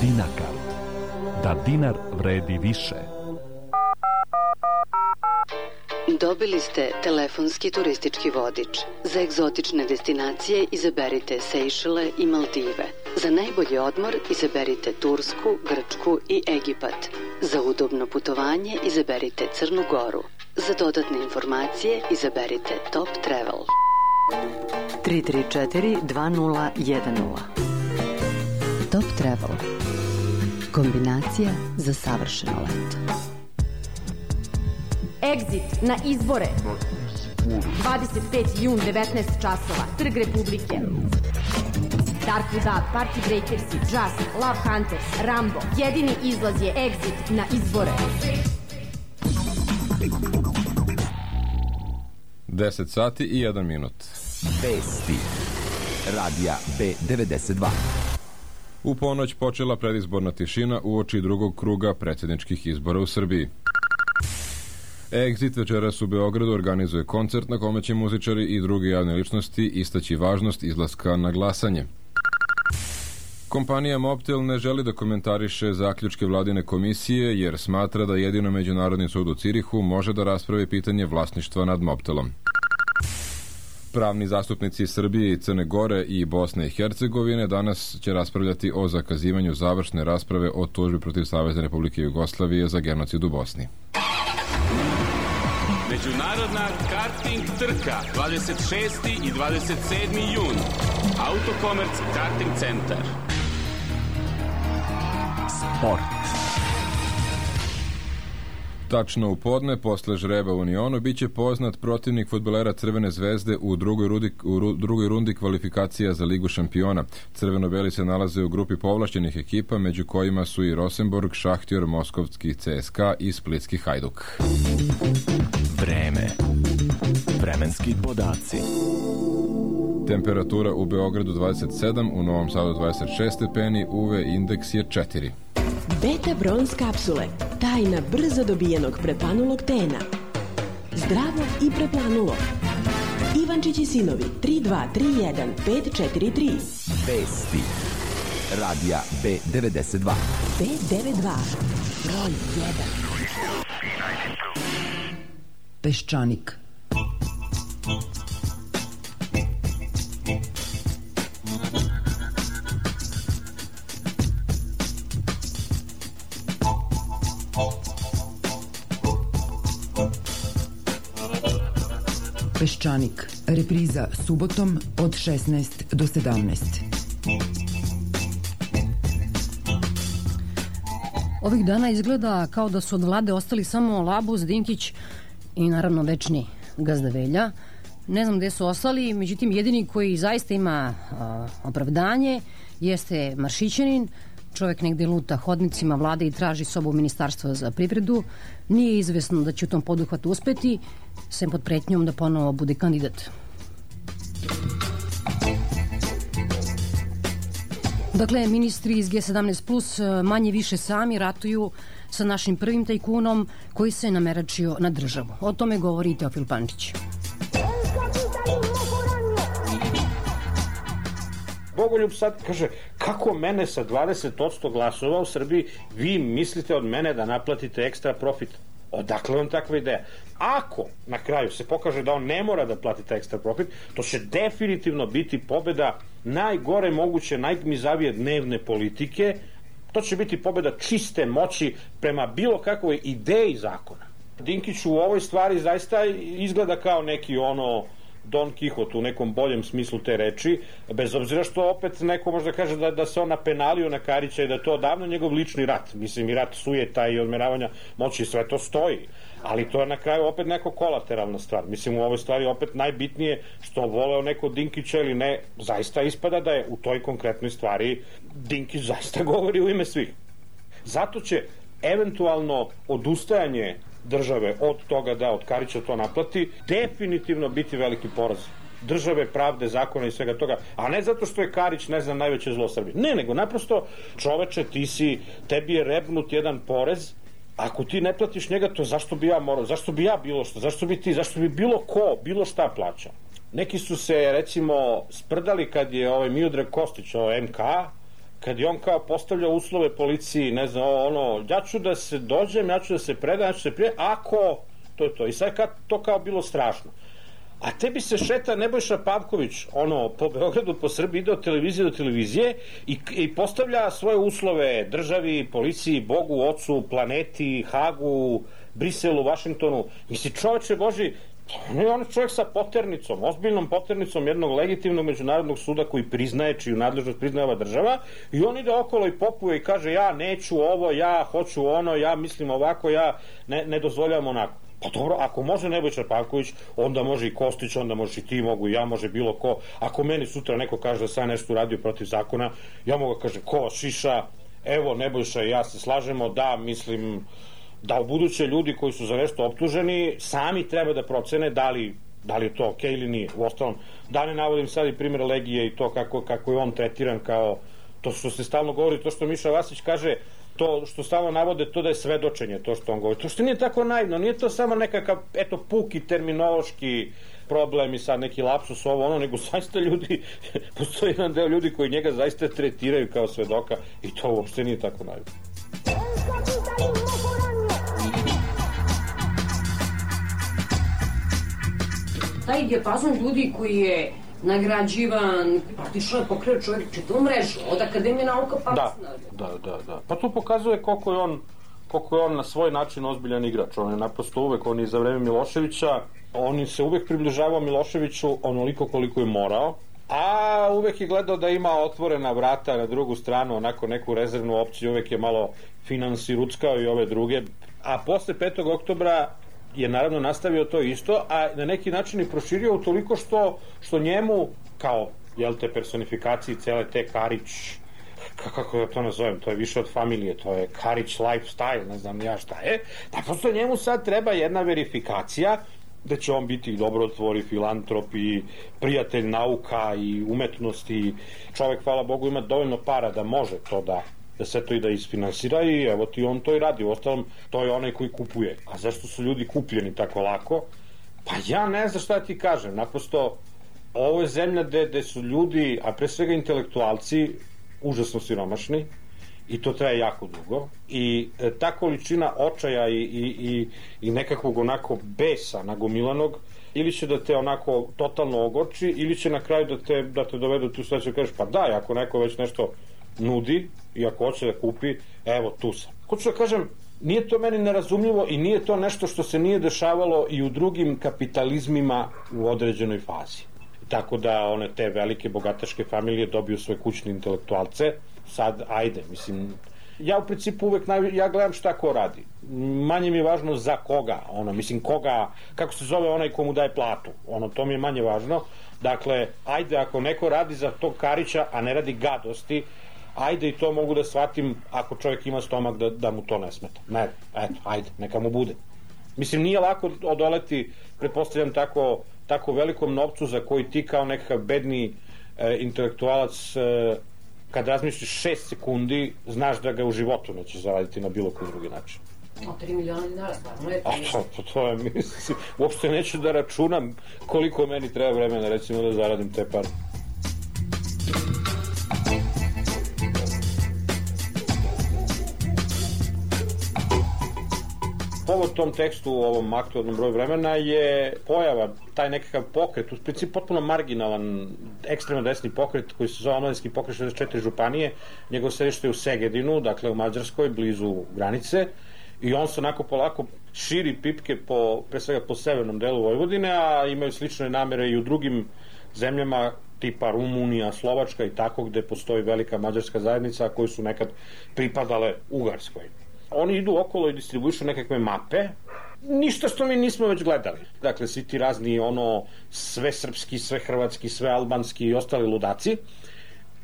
Dinakar. Da dinar vredi više. Dobili ste telefonski turistički vodič. Za egzotične destinacije izaberite Sejšele i Maldive. Za najbolji odmor izaberite Tursku, Grčku i Egipat. Za udobno putovanje izaberite Crnu Goru. Za dodatne informacije izaberite Top Travel. 334 2010 Top Travel. Kombinacija za savršeno leto. Exit na izbore. 25. jun, 19 časova. Trg Republike. Dark Dub, Party Breakersi, Just, Love Hunters, Rambo. Jedini izlaz je Exit na izbore. 10 sati i 1 minut. Vesti. Radija B92. U ponoć počela predizborna tišina u oči drugog kruga predsjedničkih izbora u Srbiji. Exit večeras u Beogradu organizuje koncert na kome će muzičari i druge javne ličnosti istaći važnost izlaska na glasanje. Kompanija Mobtel ne želi da komentariše zaključke vladine komisije jer smatra da jedino Međunarodni sud u Cirihu može da raspravi pitanje vlasništva nad Mobtelom. Pravni zastupnici Srbije i Crne Gore i Bosne i Hercegovine danas će raspravljati o zakazivanju završne rasprave o tužbi protiv Savezne Republike Jugoslavije za genocid u Bosni. Međunarodna karting trka 26. i 27. jun. Autokomerc Karting centar. Sport. Tačno u podne, posle žreba u Unionu, bit će poznat protivnik futbolera Crvene zvezde u drugoj, rudi, u ru- drugoj rundi kvalifikacija za Ligu šampiona. Crveno-beli se nalaze u grupi povlašćenih ekipa, među kojima su i Rosenborg, Šahtjor, Moskovski CSKA i Splitski Hajduk. Vreme. Vremenski podaci. Temperatura u Beogradu 27, u Novom Sadu 26 stepeni, UV indeks je 4. Beta Bronz kapsule. Tajna brzo dobijenog preplanulog tena. Zdravo i preplanulog. Ivančić i sinovi 3231 543 Vesti. Radija B92. B92 broj 1 Peščanik. Peščanik. Repriza subotom od 16 do 17. Ovih dana izgleda kao da su od vlade ostali samo Labus, Dinkić i naravno večni gazda Velja. Ne znam gde su ostali, međutim jedini koji zaista ima a, opravdanje jeste Maršićanin, čovek negde luta hodnicima vlade i traži sobu ministarstva za privredu. Nije izvesno da će u tom poduhvatu uspeti, sem pod pretnjom da ponovo bude kandidat. Dakle, ministri iz G17 Plus e, manje više sami ratuju sa našim prvim tajkunom koji se nameračio na državu. O tome govori Teofil Pančić. Bogoljub sad kaže, kako mene sa 20% glasova u Srbiji vi mislite od mene da naplatite ekstra profit? Odakle vam takva ideja? Ako na kraju se pokaže da on ne mora da plati taj ekstra profit, to će definitivno biti pobeda najgore moguće, najgmizavije dnevne politike, to će biti pobeda čiste moći prema bilo kakvoj ideji zakona. Dinkić u ovoj stvari zaista izgleda kao neki ono Don Kihot u nekom boljem smislu te reči, bez obzira što opet neko možda kaže da, da se on napenalio na Karića i da je to odavno njegov lični rat. Mislim, i rat sujeta i odmeravanja moći, sve to stoji. Ali to je na kraju opet neko kolateralna stvar. Mislim, u ovoj stvari opet najbitnije što voleo neko Dinkića ili ne, zaista ispada da je u toj konkretnoj stvari Dinkić zaista govori u ime svih. Zato će eventualno odustajanje države od toga da od Karića to naplati, definitivno biti veliki poraz države, pravde, zakona i svega toga, a ne zato što je Karić, ne znam, najveće zlo Srbije. Ne, nego naprosto, čoveče, ti si, tebi je rebnut jedan porez, ako ti ne platiš njega, to zašto bi ja morao, zašto bi ja bilo što, zašto bi ti, zašto bi bilo ko, bilo šta plaćao. Neki su se, recimo, sprdali kad je ovaj Miodrag Kostić, ovaj MK, kad je on kao postavlja uslove policiji, ne znam, ono, ja ću da se dođem, ja ću da se predam, ja ću da se prije, ako, to je to. I sad kad to kao bilo strašno. A tebi se šeta Nebojša Pavković, ono, po Beogradu, po Srbiji, ide od televizije do televizije i, i postavlja svoje uslove državi, policiji, Bogu, Ocu, planeti, Hagu, Briselu, Vašingtonu. Misli, čoveče Boži, on je on čovjek sa poternicom, ozbiljnom poternicom jednog legitimnog međunarodnog suda koji priznaje, čiju nadležnost priznaje ova država i on ide okolo i popuje i kaže ja neću ovo, ja hoću ono, ja mislim ovako, ja ne, ne dozvoljavam onako. Pa dobro, ako može Nebojša Pavković, onda može i Kostić, onda može i ti, mogu ja, može bilo ko. Ako meni sutra neko kaže da sam nešto uradio protiv zakona, ja mogu da kaže ko, šiša, evo Nebojša i ja se slažemo, da, mislim, da buduće ljudi koji su za nešto optuženi sami treba da procene da li da li je to okej okay ili nije. U ostalom, da ne navodim sad i primjer Legije i to kako, kako je on tretiran kao to što se stalno govori, to što Miša Vasić kaže, to što stalno navode, to da je svedočenje, to što on govori. To što nije tako naivno, nije to samo nekakav, eto, puki terminološki problem i sad neki lapsus ovo ono, nego zaista ljudi, postoji jedan deo ljudi koji njega zaista tretiraju kao svedoka i to uopšte nije tako naivno. Taj dijapazon ljudi koji je nagrađivan, praktično je pokreo čovjek čitavu mrežu, od Akademije nauka pa Da, da, da, da. Pa to pokazuje koliko je on koliko je on na svoj način ozbiljan igrač. On je naprosto uvek, on je za vreme Miloševića, on se uvek približavao Miloševiću onoliko koliko je morao, a uvek je gledao da ima otvorena vrata na drugu stranu, onako neku rezervnu opciju, uvek je malo finansiruckao i ove druge, a posle 5. oktobra je naravno nastavio to isto, a na neki način i proširio toliko što, što njemu, kao jel te personifikaciji cele te Karić ka- kako da to nazovem, to je više od familije, to je Karić lifestyle, ne znam ja šta je, da prosto njemu sad treba jedna verifikacija da će on biti dobrotvor i filantrop i prijatelj nauka i umetnosti. Čovek, hvala Bogu, ima dovoljno para da može to da da se to i da isfinansira i evo ti on to i radi. Uostalom, to je onaj koji kupuje. A zašto su ljudi kupljeni tako lako? Pa ja ne znam šta da ti kažem. Naprosto, ovo je zemlja gde, gde su ljudi, a pre svega intelektualci, užasno siromašni i to traje jako dugo i e, ta količina očaja i, i, i, i nekakvog onako besa nagomilanog ili će da te onako totalno ogorči ili će na kraju da te, da te dovedu tu da kažeš pa daj ako neko već nešto nudi i ako hoće da kupi evo tu sam. Hoću da kažem nije to meni nerazumljivo i nije to nešto što se nije dešavalo i u drugim kapitalizmima u određenoj fazi. Tako da one te velike bogataške familije dobiju svoje kućne intelektualce. Sad ajde mislim ja u principu uvek naj, ja gledam šta ko radi. Manje mi je važno za koga ono mislim koga kako se zove onaj komu daje platu. Ono to mi je manje važno. Dakle ajde ako neko radi za tog Karića a ne radi gadosti ajde i to mogu da shvatim ako čovjek ima stomak da, da mu to ne smeta. Ne, eto, ajde, neka mu bude. Mislim nije lako odoleti pretpostavljam tako tako velikom novcu za koji ti kao nekakav bedni e, intelektualac e, kad razmišljaš 6 sekundi znaš da ga u životu nećeš zaraditi na bilo koji drugi način. O, 3 miliona dinara, stvarno je to A to, to, to je, mislim, uopšte neću da računam koliko meni treba vremena, recimo, da zaradim te pare. Povod tom tekstu u ovom aktualnom broju vremena je pojava, taj nekakav pokret, u principu potpuno marginalan, ekstremno desni pokret koji se zove Omladinski pokret 64 županije, njegov sedište je u Segedinu, dakle u Mađarskoj, blizu granice, i on se onako polako širi pipke po, pre svega po severnom delu Vojvodine, a imaju slične namere i u drugim zemljama tipa Rumunija, Slovačka i tako gde postoji velika mađarska zajednica koji su nekad pripadale Ugarskoj. Oni idu okolo i distribuišu nekakve mape, ništa što mi nismo već gledali. Dakle, svi ti razni ono sve srpski, sve hrvatski, sve albanski i ostali ludaci.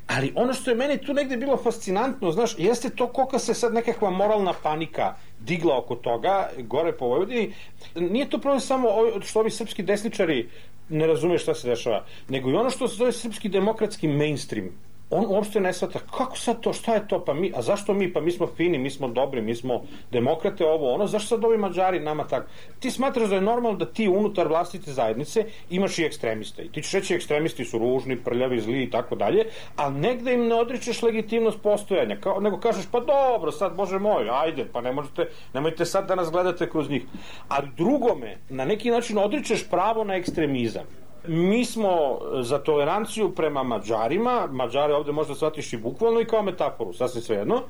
Ali ono što je meni tu negde bilo fascinantno, znaš, jeste to koliko se sad nekakva moralna panika digla oko toga, gore po Vojvodini. Nije to problem samo što ovi srpski desničari ne razume šta se dešava, nego i ono što se zove srpski demokratski mainstream. On uopšte ne shvata kako sad to, šta je to, pa mi, a zašto mi, pa mi smo fini, mi smo dobri, mi smo demokrate, ovo, ono, zašto sad ovi mađari nama tako? Ti smatraš da je normalno da ti unutar vlastite zajednice imaš i ekstremiste. I ti ćeš reći ekstremisti su ružni, prljavi, zli i tako dalje, ali negde im ne odričeš legitimnost postojanja, kao, nego kažeš pa dobro, sad bože moj, ajde, pa ne možete, nemojte sad da nas gledate kroz njih. Ali drugome, na neki način odričeš pravo na ekstremizam mi smo za toleranciju prema Mađarima, Mađare ovde možda shvatiš i bukvalno i kao metaforu, sasvim svejedno,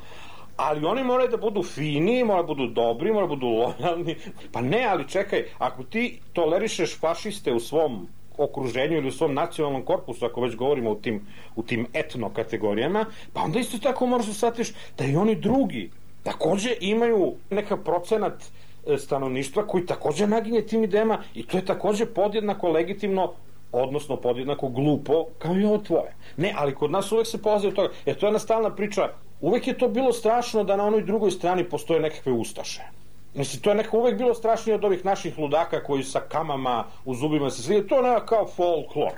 ali oni moraju da budu fini, moraju da budu dobri, moraju da budu lojalni. Pa ne, ali čekaj, ako ti tolerišeš fašiste u svom okruženju ili u svom nacionalnom korpusu, ako već govorimo u tim, u tim etno kategorijama, pa onda isto tako moraš da shvatiš da i oni drugi takođe imaju nekav procenat e, stanovništva koji takođe naginje tim idejama i to je takođe podjednako legitimno odnosno podjednako glupo kao i ovo tvoje. Ne, ali kod nas uvek se polazi od toga, jer to je jedna stalna priča, uvek je to bilo strašno da na onoj drugoj strani postoje nekakve ustaše. Mislim, to je nekako uvek bilo strašnije od ovih naših ludaka koji sa kamama u zubima se slije, to je nekako kao folklor.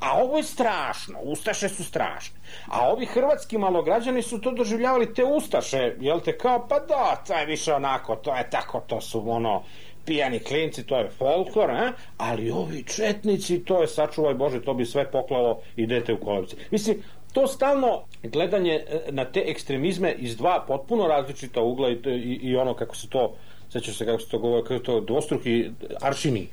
A ovo je strašno, Ustaše su strašne. A ovi hrvatski malograđani su to doživljavali te Ustaše, jel te, kao, pa da, to je više onako, to je tako, to su ono, pijani klinci, to je folklor, a? ali ovi četnici, to je, sačuvaj Bože, to bi sve poklalo i dete u kolevci. Mislim, to stalno gledanje e, na te ekstremizme iz dva potpuno različita ugla i, i, i ono kako se to, sećaš se kako se to govori, kako to dvostruki aršini.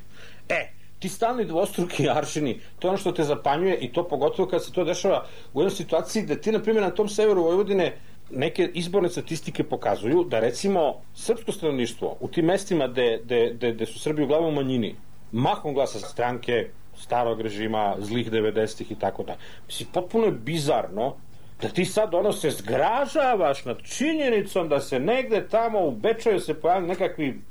E, ti stalni dvostruki aršini, to je ono što te zapanjuje i to pogotovo kad se to dešava u jednoj situaciji da ti, na primjer, na tom severu Vojvodine neke izborne statistike pokazuju da recimo srpsko stanovništvo u tim mestima gde, gde, gde, gde su Srbi uglavnom manjini mahom glasa stranke starog režima, zlih 90-ih i tako da. Mislim, potpuno je bizarno da ti sad ono se zgražavaš nad činjenicom da se negde tamo u Bečaju se pojavili nekakvi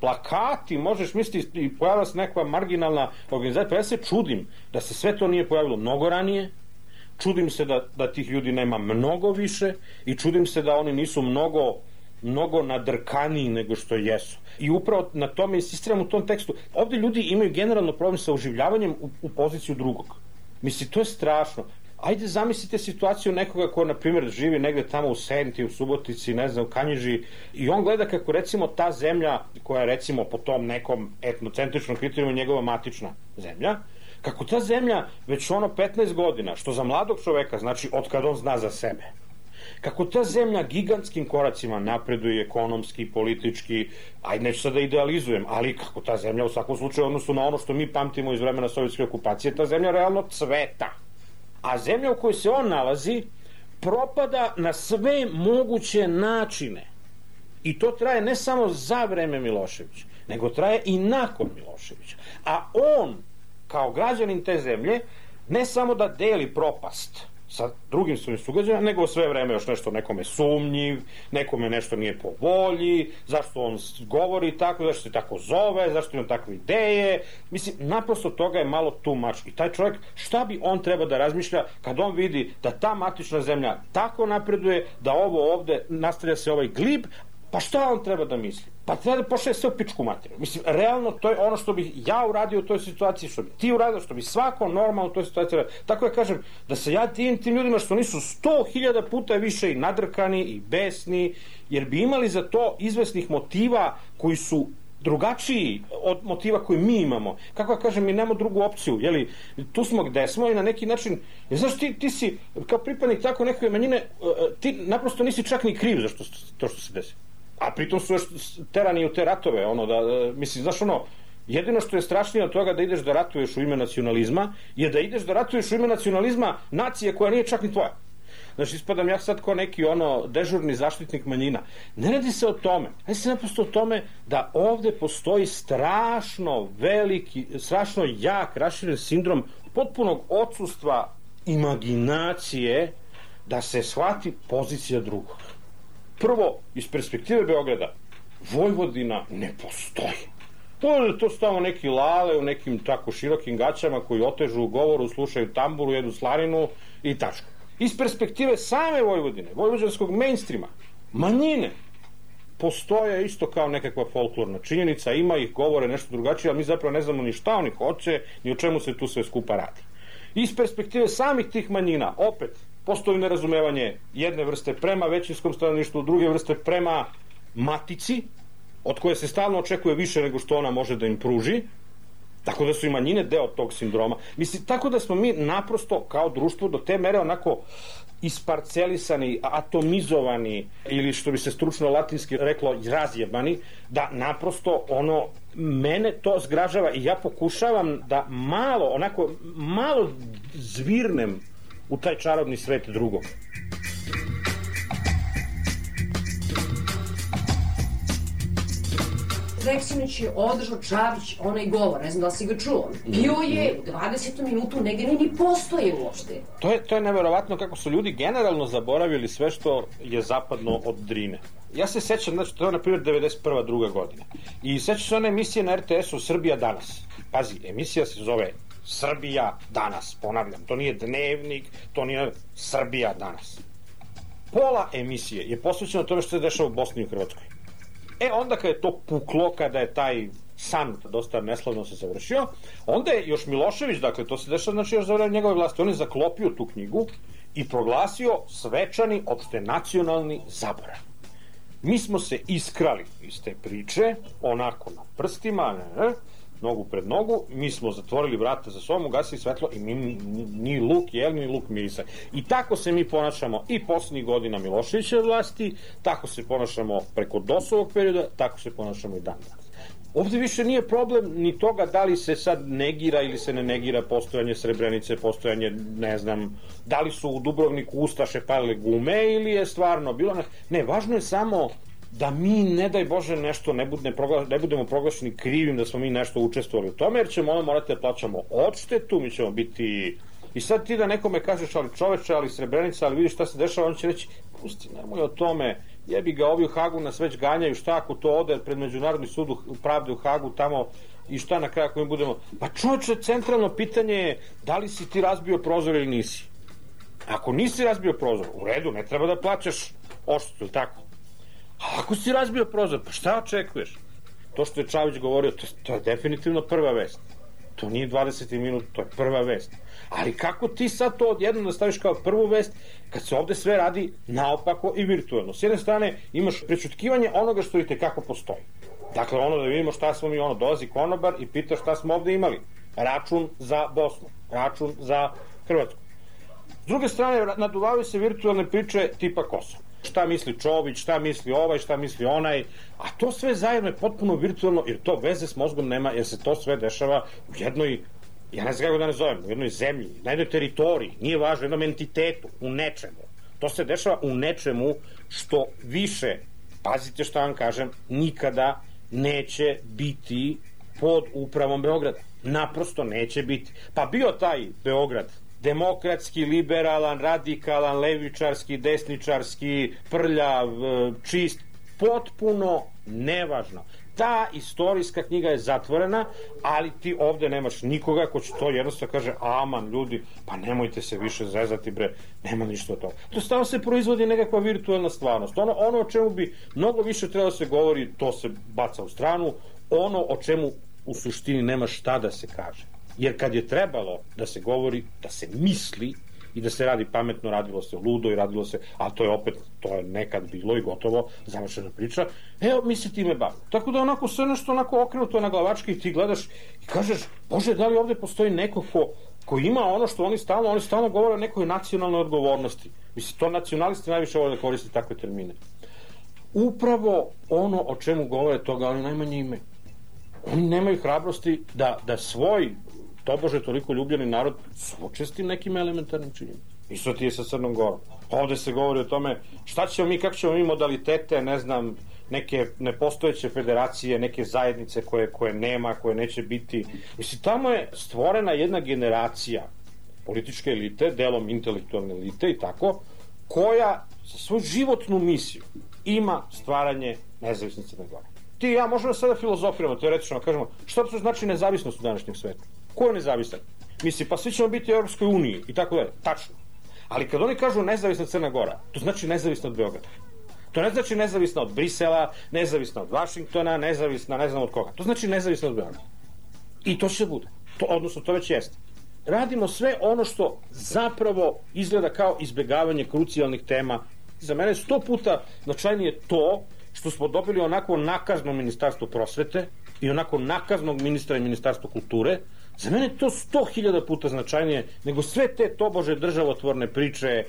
plakati, možeš misliti i pojavila se nekakva marginalna organizacija, pa ja se čudim da se sve to nije pojavilo mnogo ranije, čudim se da, da tih ljudi nema mnogo više i čudim se da oni nisu mnogo mnogo nadrkaniji nego što jesu. I upravo na tome insistiram u tom tekstu. Ovde ljudi imaju generalno problem sa oživljavanjem u, u poziciju drugog. Mislim, to je strašno. Ajde zamislite situaciju nekoga ko, na primjer, živi negde tamo u Senti, u Subotici, ne znam, u Kanjiži, i on gleda kako, recimo, ta zemlja, koja je, recimo, po tom nekom etnocentričnom kriterijumu njegova matična zemlja, kako ta zemlja već ono 15 godina, što za mladog čoveka znači od kad on zna za sebe, kako ta zemlja gigantskim koracima napreduje ekonomski, politički, aj neću sad da idealizujem, ali kako ta zemlja u svakom slučaju odnosu na ono što mi pamtimo iz vremena sovjetske okupacije, ta zemlja realno cveta. A zemlja u kojoj se on nalazi propada na sve moguće načine. I to traje ne samo za vreme Miloševića, nego traje i nakon Miloševića. A on, kao građanin te zemlje, ne samo da deli propast sa drugim svojim sugrađanima, nego sve vreme još nešto nekome sumnjiv, nekome nešto nije po volji, zašto on govori tako, zašto se tako zove, zašto ima takve ideje. Mislim, naprosto toga je malo too much. I taj čovjek, šta bi on treba da razmišlja kad on vidi da ta matična zemlja tako napreduje, da ovo ovde nastavlja se ovaj glib, pa šta on treba da misli? Pa treba da pošle sve u pičku materiju. Mislim, realno to je ono što bih ja uradio u toj situaciji, što bi ti uradio, što bi svako normalno u toj situaciji uradio. Tako ja kažem, da se ja tim tim ljudima što nisu sto hiljada puta više i nadrkani i besni, jer bi imali za to izvesnih motiva koji su drugačiji od motiva koji mi imamo. Kako ja kažem, mi nemamo drugu opciju. Jeli, tu smo gde smo i na neki način, znaš, ti, ti si kao pripadnik tako neke manjine, e, ti naprosto nisi čak ni kriv za što, to što se desi. A pritom su još terani u te ratove, ono da, e, mislim, znaš ono, jedino što je strašnije od toga da ideš da ratuješ u ime nacionalizma, je da ideš da ratuješ u ime nacionalizma nacije koja nije čak ni tvoja. Znači, ispadam ja sad kao neki ono dežurni zaštitnik manjina. Ne radi se o tome. Radi se naprosto o tome da ovde postoji strašno veliki, strašno jak, raširen sindrom potpunog odsustva imaginacije da se shvati pozicija drugog. Prvo, iz perspektive Beograda, Vojvodina ne postoji. To to su tamo neki lale u nekim tako širokim gaćama koji otežu u govoru, slušaju tamburu, jedu slaninu i tačka. Iz perspektive same Vojvodine, vojvođanskog mainstreama, manjine, postoje isto kao nekakva folklorna činjenica, ima ih, govore nešto drugačije, ali mi zapravo ne znamo ni šta oni hoće, ni o čemu se tu sve skupa radi. Iz perspektive samih tih manjina, opet, postoji nerazumevanje jedne vrste prema većinskom stanovništvu, druge vrste prema matici, od koje se stalno očekuje više nego što ona može da im pruži, tako da su i manjine deo tog sindroma. Mislim, tako da smo mi naprosto kao društvo do te mere onako isparcelisani, atomizovani ili što bi se stručno latinski reklo razjebani, da naprosto ono mene to zgražava i ja pokušavam da malo, onako malo zvirnem u taj čarobni svet drugog. Zeksinić je održao Čavić onaj govor, ne znam da li si ga čuo. Bio je u 20. minutu, negde ni postoje uopšte. To je, to je neverovatno kako su ljudi generalno zaboravili sve što je zapadno od Drine. Ja se sećam, znači, to je na primjer 91. druga godina. I sećam se one emisije na RTS-u Srbija danas. Pazi, emisija se zove Srbija danas, ponavljam, to nije dnevnik, to nije Srbija danas. Pola emisije je posvećeno tome što se dešava u Bosni i Hrvatskoj. E onda kada je to puklo, kada je taj san dosta neslavno se završio, onda je još Milošević, dakle to se dešava znači još za vreme njegove vlasti, on je zaklopio tu knjigu i proglasio svečani opšte nacionalni zaborav. Mi smo se iskrali iz te priče, onako na prstima, ne, ne, nogu pred nogu, mi smo zatvorili vrata za sobom, ugasili svetlo i mi ni, luk jeli, ni luk mirisa. I tako se mi ponašamo i poslednjih godina Miloševićeve vlasti, tako se ponašamo preko dosovog perioda, tako se ponašamo i dan danas. Ovde više nije problem ni toga da li se sad negira ili se ne negira postojanje Srebrenice, postojanje, ne znam, da li su u Dubrovniku Ustaše palile gume ili je stvarno bilo... Ne važno je samo da mi, ne daj Bože, nešto ne, bude, ne, progla, ne budemo proglašeni krivim da smo mi nešto učestvovali u tome, jer ćemo onda morati da plaćamo odštetu, mi ćemo biti... I sad ti da nekome kažeš, ali čoveče, ali Srebrenica, ali vidiš šta se dešava, on će reći, pusti, nemoj o tome, jebi ga, ovi u Hagu nas već ganjaju, šta ako to ode pred Međunarodni sud u pravde u Hagu, tamo i šta na kraju ako mi budemo... Pa čoveče, centralno pitanje je da li si ti razbio prozor ili nisi. Ako nisi razbio prozor, u redu, ne treba da plaćaš odštetu, ili tako? A ako si razbio prozor, pa šta očekuješ? To što je Čavić govorio, to, to je definitivno prva vest. To nije 20 minut, to je prva vest. Ali kako ti sad to odjednom da staviš kao prvu vest, kad se ovde sve radi naopako i virtualno? S jedne strane imaš prečutkivanje onoga što i tekako postoji. Dakle, ono da vidimo šta smo mi, ono, dolazi konobar i pita šta smo ovde imali. Račun za Bosnu, račun za Hrvatsku. S druge strane, naduvavaju se virtualne priče tipa Kosova. Šta misli Čović, šta misli ovaj, šta misli onaj, a to sve zajedno je potpuno virtualno, jer to veze s mozgom nema, jer se to sve dešava u jednoj ja ne znam kako da ne zovem, u jednoj zemlji, na jednoj teritoriji, nije važno, jednom entitetu, u nečemu. To se dešava u nečemu što više, pazite šta vam kažem, nikada neće biti pod upravom Beograda. Naprosto neće biti. Pa bio taj Beograd demokratski, liberalan, radikalan, levičarski, desničarski, prljav, e, čist, potpuno nevažno. Ta istorijska knjiga je zatvorena, ali ti ovde nemaš nikoga ko će to jednostavno kaže, aman ljudi, pa nemojte se više zezati bre, nema ništa od toga. To stvarno se proizvodi nekakva virtualna stvarnost. Ono, ono o čemu bi mnogo više trebalo da se govori, to se baca u stranu, ono o čemu u suštini nema šta da se kaže. Jer kad je trebalo da se govori, da se misli i da se radi pametno, radilo se ludo i radilo se, a to je opet, to je nekad bilo i gotovo, završena priča, evo, mi se time bavimo. Tako da onako sve nešto onako okrenuto na glavačke i ti gledaš i kažeš, bože, da li ovde postoji neko ko, ko ima ono što oni stalno, oni stalno govore o nekoj nacionalnoj odgovornosti. Mislim, to nacionalisti najviše vole da koriste takve termine. Upravo ono o čemu govore toga, ali najmanje imaju. Oni nemaju hrabrosti da, da svoj tobože toliko ljubljeni narod suoče nekim elementarnim činjenicama. Isto ti je sa Crnom Gorom. Ovde se govori o tome šta ćemo mi, kako ćemo mi modalitete, ne znam, neke nepostojeće federacije, neke zajednice koje, koje nema, koje neće biti. Mislim, tamo je stvorena jedna generacija političke elite, delom intelektualne elite i tako, koja za svoju životnu misiju ima stvaranje nezavisne Crne Gore. Ti ja možemo sada filozofiramo, teoretično da kažemo, šta to znači nezavisnost u današnjem svetu? Ko je nezavisan? Misli, pa svi ćemo biti u Europskoj uniji i tako dalje. Tačno. Ali kad oni kažu nezavisna Crna Gora, to znači nezavisna od Beograda. To ne znači nezavisna od Brisela, nezavisna od Vašingtona, nezavisna ne znam od koga. To znači nezavisna od Beograda. I to će bude. To, odnosno, to već jeste. Radimo sve ono što zapravo izgleda kao izbegavanje krucijalnih tema. Za mene sto puta značajnije to što smo dobili onako nakazno ministarstvo prosvete i onako nakaznog ministra i ministarstvo kulture, Za mene to sto hiljada puta značajnije nego sve te tobože državotvorne priče.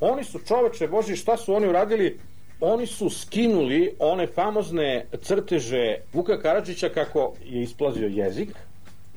Oni su čoveče, boži, šta su oni uradili? Oni su skinuli one famozne crteže Vuka Karadžića kako je isplazio jezik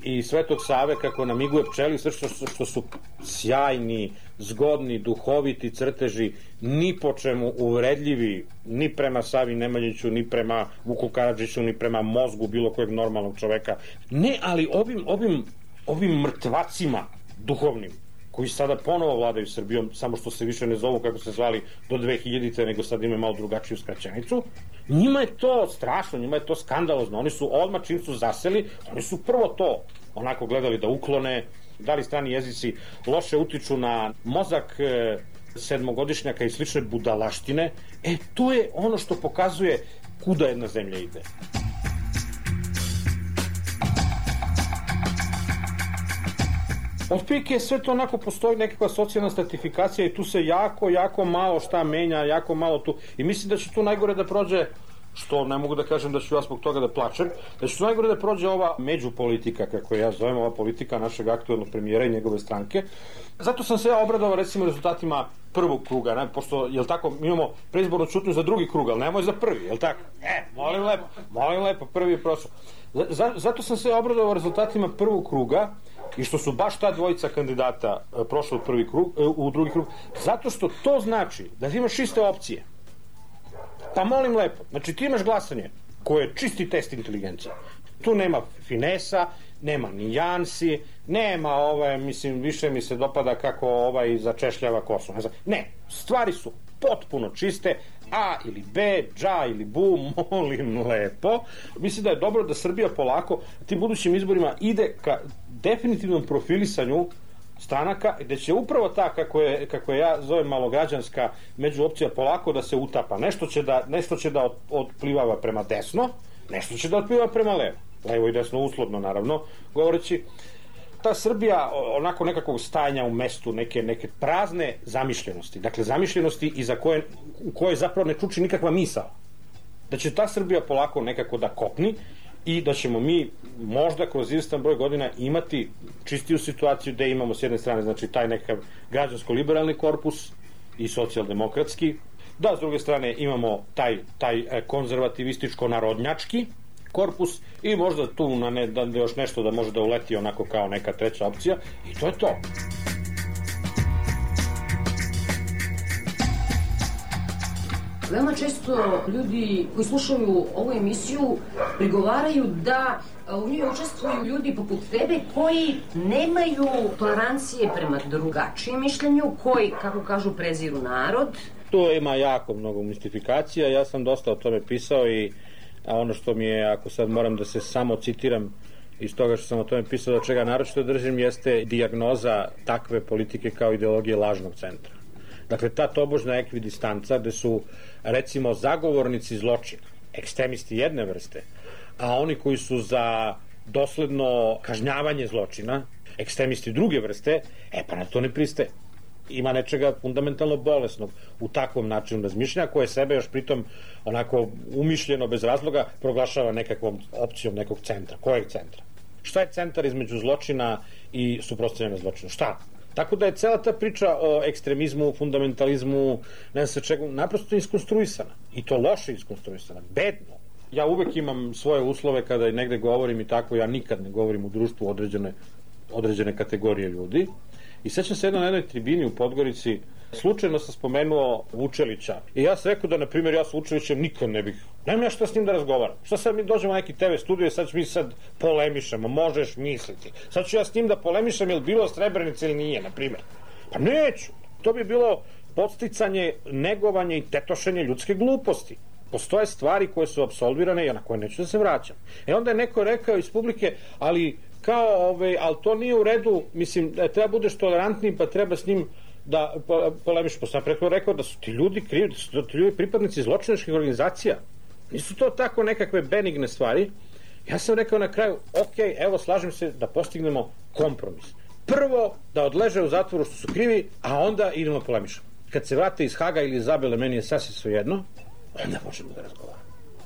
i Svetog Save kako namiguje pčeli, sve što, što su sjajni, zgodni, duhoviti crteži, ni po čemu uvredljivi, ni prema Savi Nemanjiću, ni prema Vuku Karadžiću, ni prema mozgu bilo kojeg normalnog čoveka. Ne, ali ovim, ovim, ovim mrtvacima duhovnim, koji sada ponovo vladaju Srbijom, samo što se više ne zovu kako se zvali do 2000-te, nego sad imaju malo drugačiju skraćenicu, njima je to strašno, njima je to skandalozno. Oni su odmah čim su zaseli, oni su prvo to onako gledali da uklone, da li strani jezici loše utiču na mozak e, sedmogodišnjaka i slične budalaštine, e, to je ono što pokazuje kuda jedna zemlja ide. Otprilike sve to onako postoji nekakva socijalna stratifikacija i tu se jako, jako malo šta menja, jako malo tu. I mislim da će tu najgore da prođe što ne mogu da kažem da ću ja zbog toga da plačem, da će najgore da prođe ova međupolitika, kako ja zovem, ova politika našeg aktuelnog premijera i njegove stranke. Zato sam se ja obradovao recimo rezultatima prvog kruga, ne, pošto, jel tako, mi imamo preizbornu čutnju za drugi krug, ali nemoj za prvi, jel tako? E, molim lepo, molim lepo, prvi je prošao. Zato sam se obradovao rezultatima prvog kruga, i što su baš ta dvojica kandidata e, prošli u, prvi krug, e, u drugi krug, zato što to znači da imaš iste opcije. Pa molim lepo, znači ti imaš glasanje koje je čisti test inteligencije. Tu nema finesa, nema ni jansi, nema ovaj, mislim, više mi se dopada kako ovaj začešljava kosu. Ne, stvari su potpuno čiste, A ili B, dža ili bu, molim lepo. Mislim da je dobro da Srbija polako tim budućim izborima ide ka definitivnom profilisanju stranaka gde će upravo ta kako je, kako je ja zovem malograđanska međuopcija polako da se utapa. Nešto će da, nešto će da od, otplivava prema desno, nešto će da otplivava prema levo. Levo i desno uslovno naravno, govoreći ta Srbija onako nekakvog stajanja u mestu, neke, neke prazne zamišljenosti. Dakle, zamišljenosti iza koje, u kojoj zapravo ne čuči nikakva misao. Da će ta Srbija polako nekako da kopni i da ćemo mi možda kroz izvestan broj godina imati čistiju situaciju gde imamo s jedne strane znači taj nekav građansko-liberalni korpus i socijaldemokratski, da s druge strane imamo taj, taj e, konzervativističko-narodnjački korpus i možda tu na ne, da, da još nešto da može da uleti onako kao neka treća opcija i to je to. Veoma često ljudi koji slušaju ovu emisiju prigovaraju da u njoj učestvuju ljudi poput tebe koji nemaju tolerancije prema drugačijem mišljenju, koji, kako kažu, preziru narod. Tu ima jako mnogo mistifikacija, ja sam dosta o tome pisao i a ono što mi je, ako sad moram da se samo citiram iz toga što sam o tome pisao, da čega naročito držim, jeste dijagnoza takve politike kao ideologije lažnog centra. Dakle, ta tobožna ekvidistanca gde su, recimo, zagovornici zločina, ekstremisti jedne vrste, a oni koji su za dosledno kažnjavanje zločina, ekstremisti druge vrste, e pa na to ne pristaje ima nečega fundamentalno bolesnog u takvom načinu razmišljanja koje sebe još pritom onako umišljeno bez razloga proglašava nekakvom opcijom nekog centra. Kojeg centra? Šta je centar između zločina i suprotstavljanja zločina? Šta? Tako da je cela ta priča o ekstremizmu, fundamentalizmu, ne znam čega, naprosto iskonstruisana. I to loše iskonstruisana, bedno. Ja uvek imam svoje uslove kada negde govorim i tako, ja nikad ne govorim u društvu određene, određene kategorije ljudi. I sećam se jedno na jednoj tribini u Podgorici, slučajno sam spomenuo Vučelića. I ja sam rekao da, na primjer, ja sa Vučelićem nikad ne bih, nemam ja šta s njim da razgovaram. Šta sad mi dođemo na neki TV studio i sad mi sad polemišemo, možeš misliti. Sad ću ja s njim da polemišem, je li bilo Srebrenica ili nije, na primjer. Pa neću. To bi bilo podsticanje, negovanje i tetošenje ljudske gluposti postoje stvari koje su absolvirane i na koje neću da se vraćam. E onda je neko rekao iz publike, ali kao, ovaj, ali to nije u redu, mislim, da treba budeš tolerantni, pa treba s njim da polemiš. Pa sam preko rekao da su ti ljudi krivi, da su ti ljudi pripadnici zločinačkih organizacija. Nisu to tako nekakve benigne stvari. Ja sam rekao na kraju, ok, evo, slažem se da postignemo kompromis. Prvo, da odleže u zatvoru što su krivi, a onda idemo polemišamo. Kad se vrate iz Haga ili iz Zabele, meni je sasvim sve jedno, onda možemo da razgovaramo.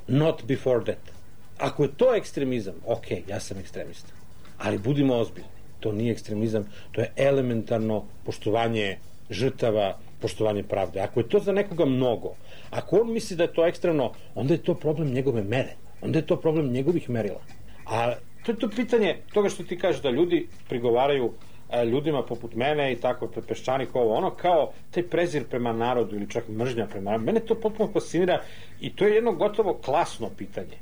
Not before that. Ako je to ekstremizam, ok, ja sam ekstremista ali budimo ozbiljni. To nije ekstremizam, to je elementarno poštovanje žrtava, poštovanje pravde. Ako je to za nekoga mnogo, ako on misli da je to ekstremno, onda je to problem njegove mere. Onda je to problem njegovih merila. A to je to pitanje toga što ti kažeš da ljudi prigovaraju e, ljudima poput mene i tako peščanik ovo, ono kao taj prezir prema narodu ili čak mržnja prema narodu. Mene to potpuno fascinira i to je jedno gotovo klasno pitanje.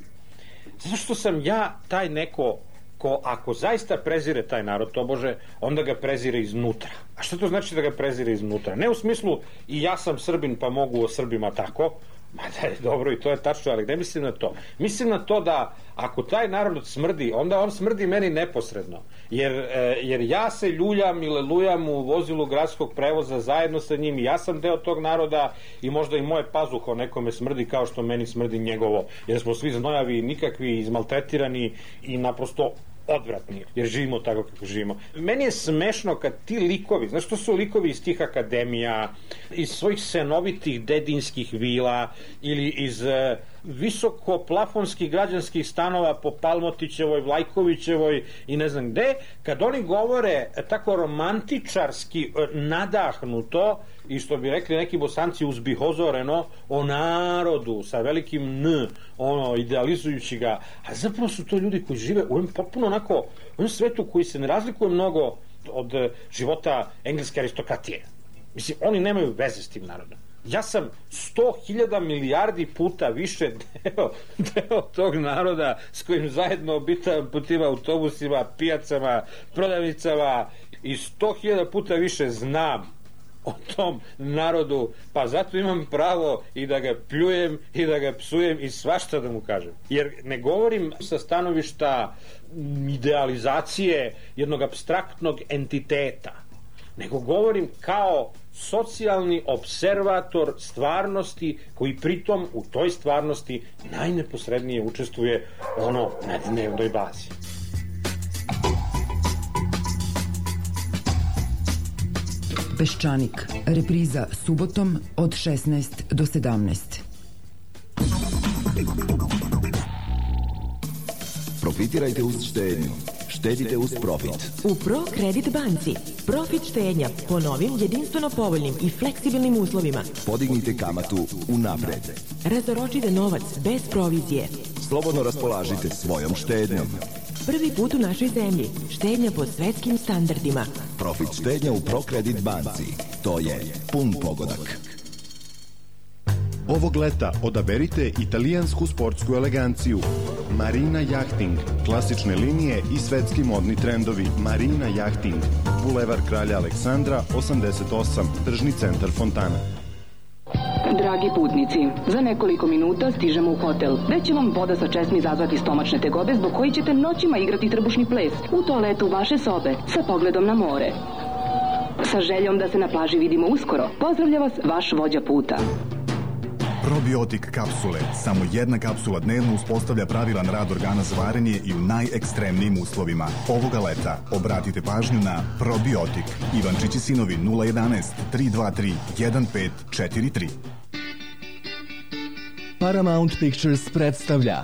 Zato što sam ja taj neko ko ako zaista prezire taj narod tobože, onda ga prezire iznutra. A što to znači da ga prezire iznutra? Ne u smislu i ja sam Srbin pa mogu o Srbima tako, Ma da je dobro i to je tačno, ali ne mislim na to. Mislim na to da ako taj narod smrdi, onda on smrdi meni neposredno. Jer, e, jer ja se ljuljam i lelujam u vozilu gradskog prevoza zajedno sa njim ja sam deo tog naroda i možda i moje pazuho nekome smrdi kao što meni smrdi njegovo. Jer smo svi znojavi, nikakvi, izmaltretirani i naprosto odvratni, jer živimo tako kako živimo. Meni je smešno kad ti likovi, znaš što su likovi iz tih akademija, iz svojih senovitih dedinskih vila ili iz visoko plafonskih građanskih stanova po Palmotićevoj, Vlajkovićevoj i ne znam gde, kad oni govore tako romantičarski e, nadahnuto i što bi rekli neki bosanci uzbihozoreno o narodu sa velikim N, ono, idealizujući ga, a zapravo su to ljudi koji žive u jednom potpuno onako, u jednom svetu koji se ne razlikuje mnogo od života engleske aristokratije. Mislim, oni nemaju veze s tim narodom Ja sam 100.000 milijardi puta više deo, deo tog naroda s kojim zajedno obitavam po tim autobusima, pijacama, prodavnicama i 100.000 puta više znam o tom narodu, pa zato imam pravo i da ga pljujem i da ga psujem i svašta da mu kažem. Jer ne govorim sa stanovišta idealizacije jednog abstraktnog entiteta, nego govorim kao socijalni observator stvarnosti koji pritom u toj stvarnosti najneposrednije učestvuje ono na dnevnoj bazi. Peščanik. Repriza subotom od 16 do 17. Profitirajte uz štednju. Štedite uz profit. U Pro Kredit banci. Profit štednja po novim jedinstveno povoljnim i fleksibilnim uslovima. Podignite kamatu u napred. Razoročite novac bez provizije. Slobodno raspolažite svojom štednjom. Prvi put u našoj zemlji. Štednja po svetskim standardima. Profit štednja u ProKredit banci. To je pun pogodak. Ovog leta odaberite italijansku sportsku eleganciju. Marina Jachting, klasične linije i svetski modni trendovi. Marina Jachting, Bulevar Kralja Aleksandra, 88, tržni centar Fontana. Dragi putnici, za nekoliko minuta stižemo u hotel. Već će vam voda sa česmi izazvati stomačne tegobe zbog koji ćete noćima igrati trbušni ples u toaletu vaše sobe sa pogledom na more. Sa željom da se na plaži vidimo uskoro, pozdravlja vas vaš vođa puta. Probiotik kapsule. Samo jedna kapsula dnevno uspostavlja pravilan rad organa za varenje i u najekstremnijim uslovima. Ovoga leta obratite pažnju na Probiotik. Ivančići sinovi 011 323 1543. Paramount Pictures predstavlja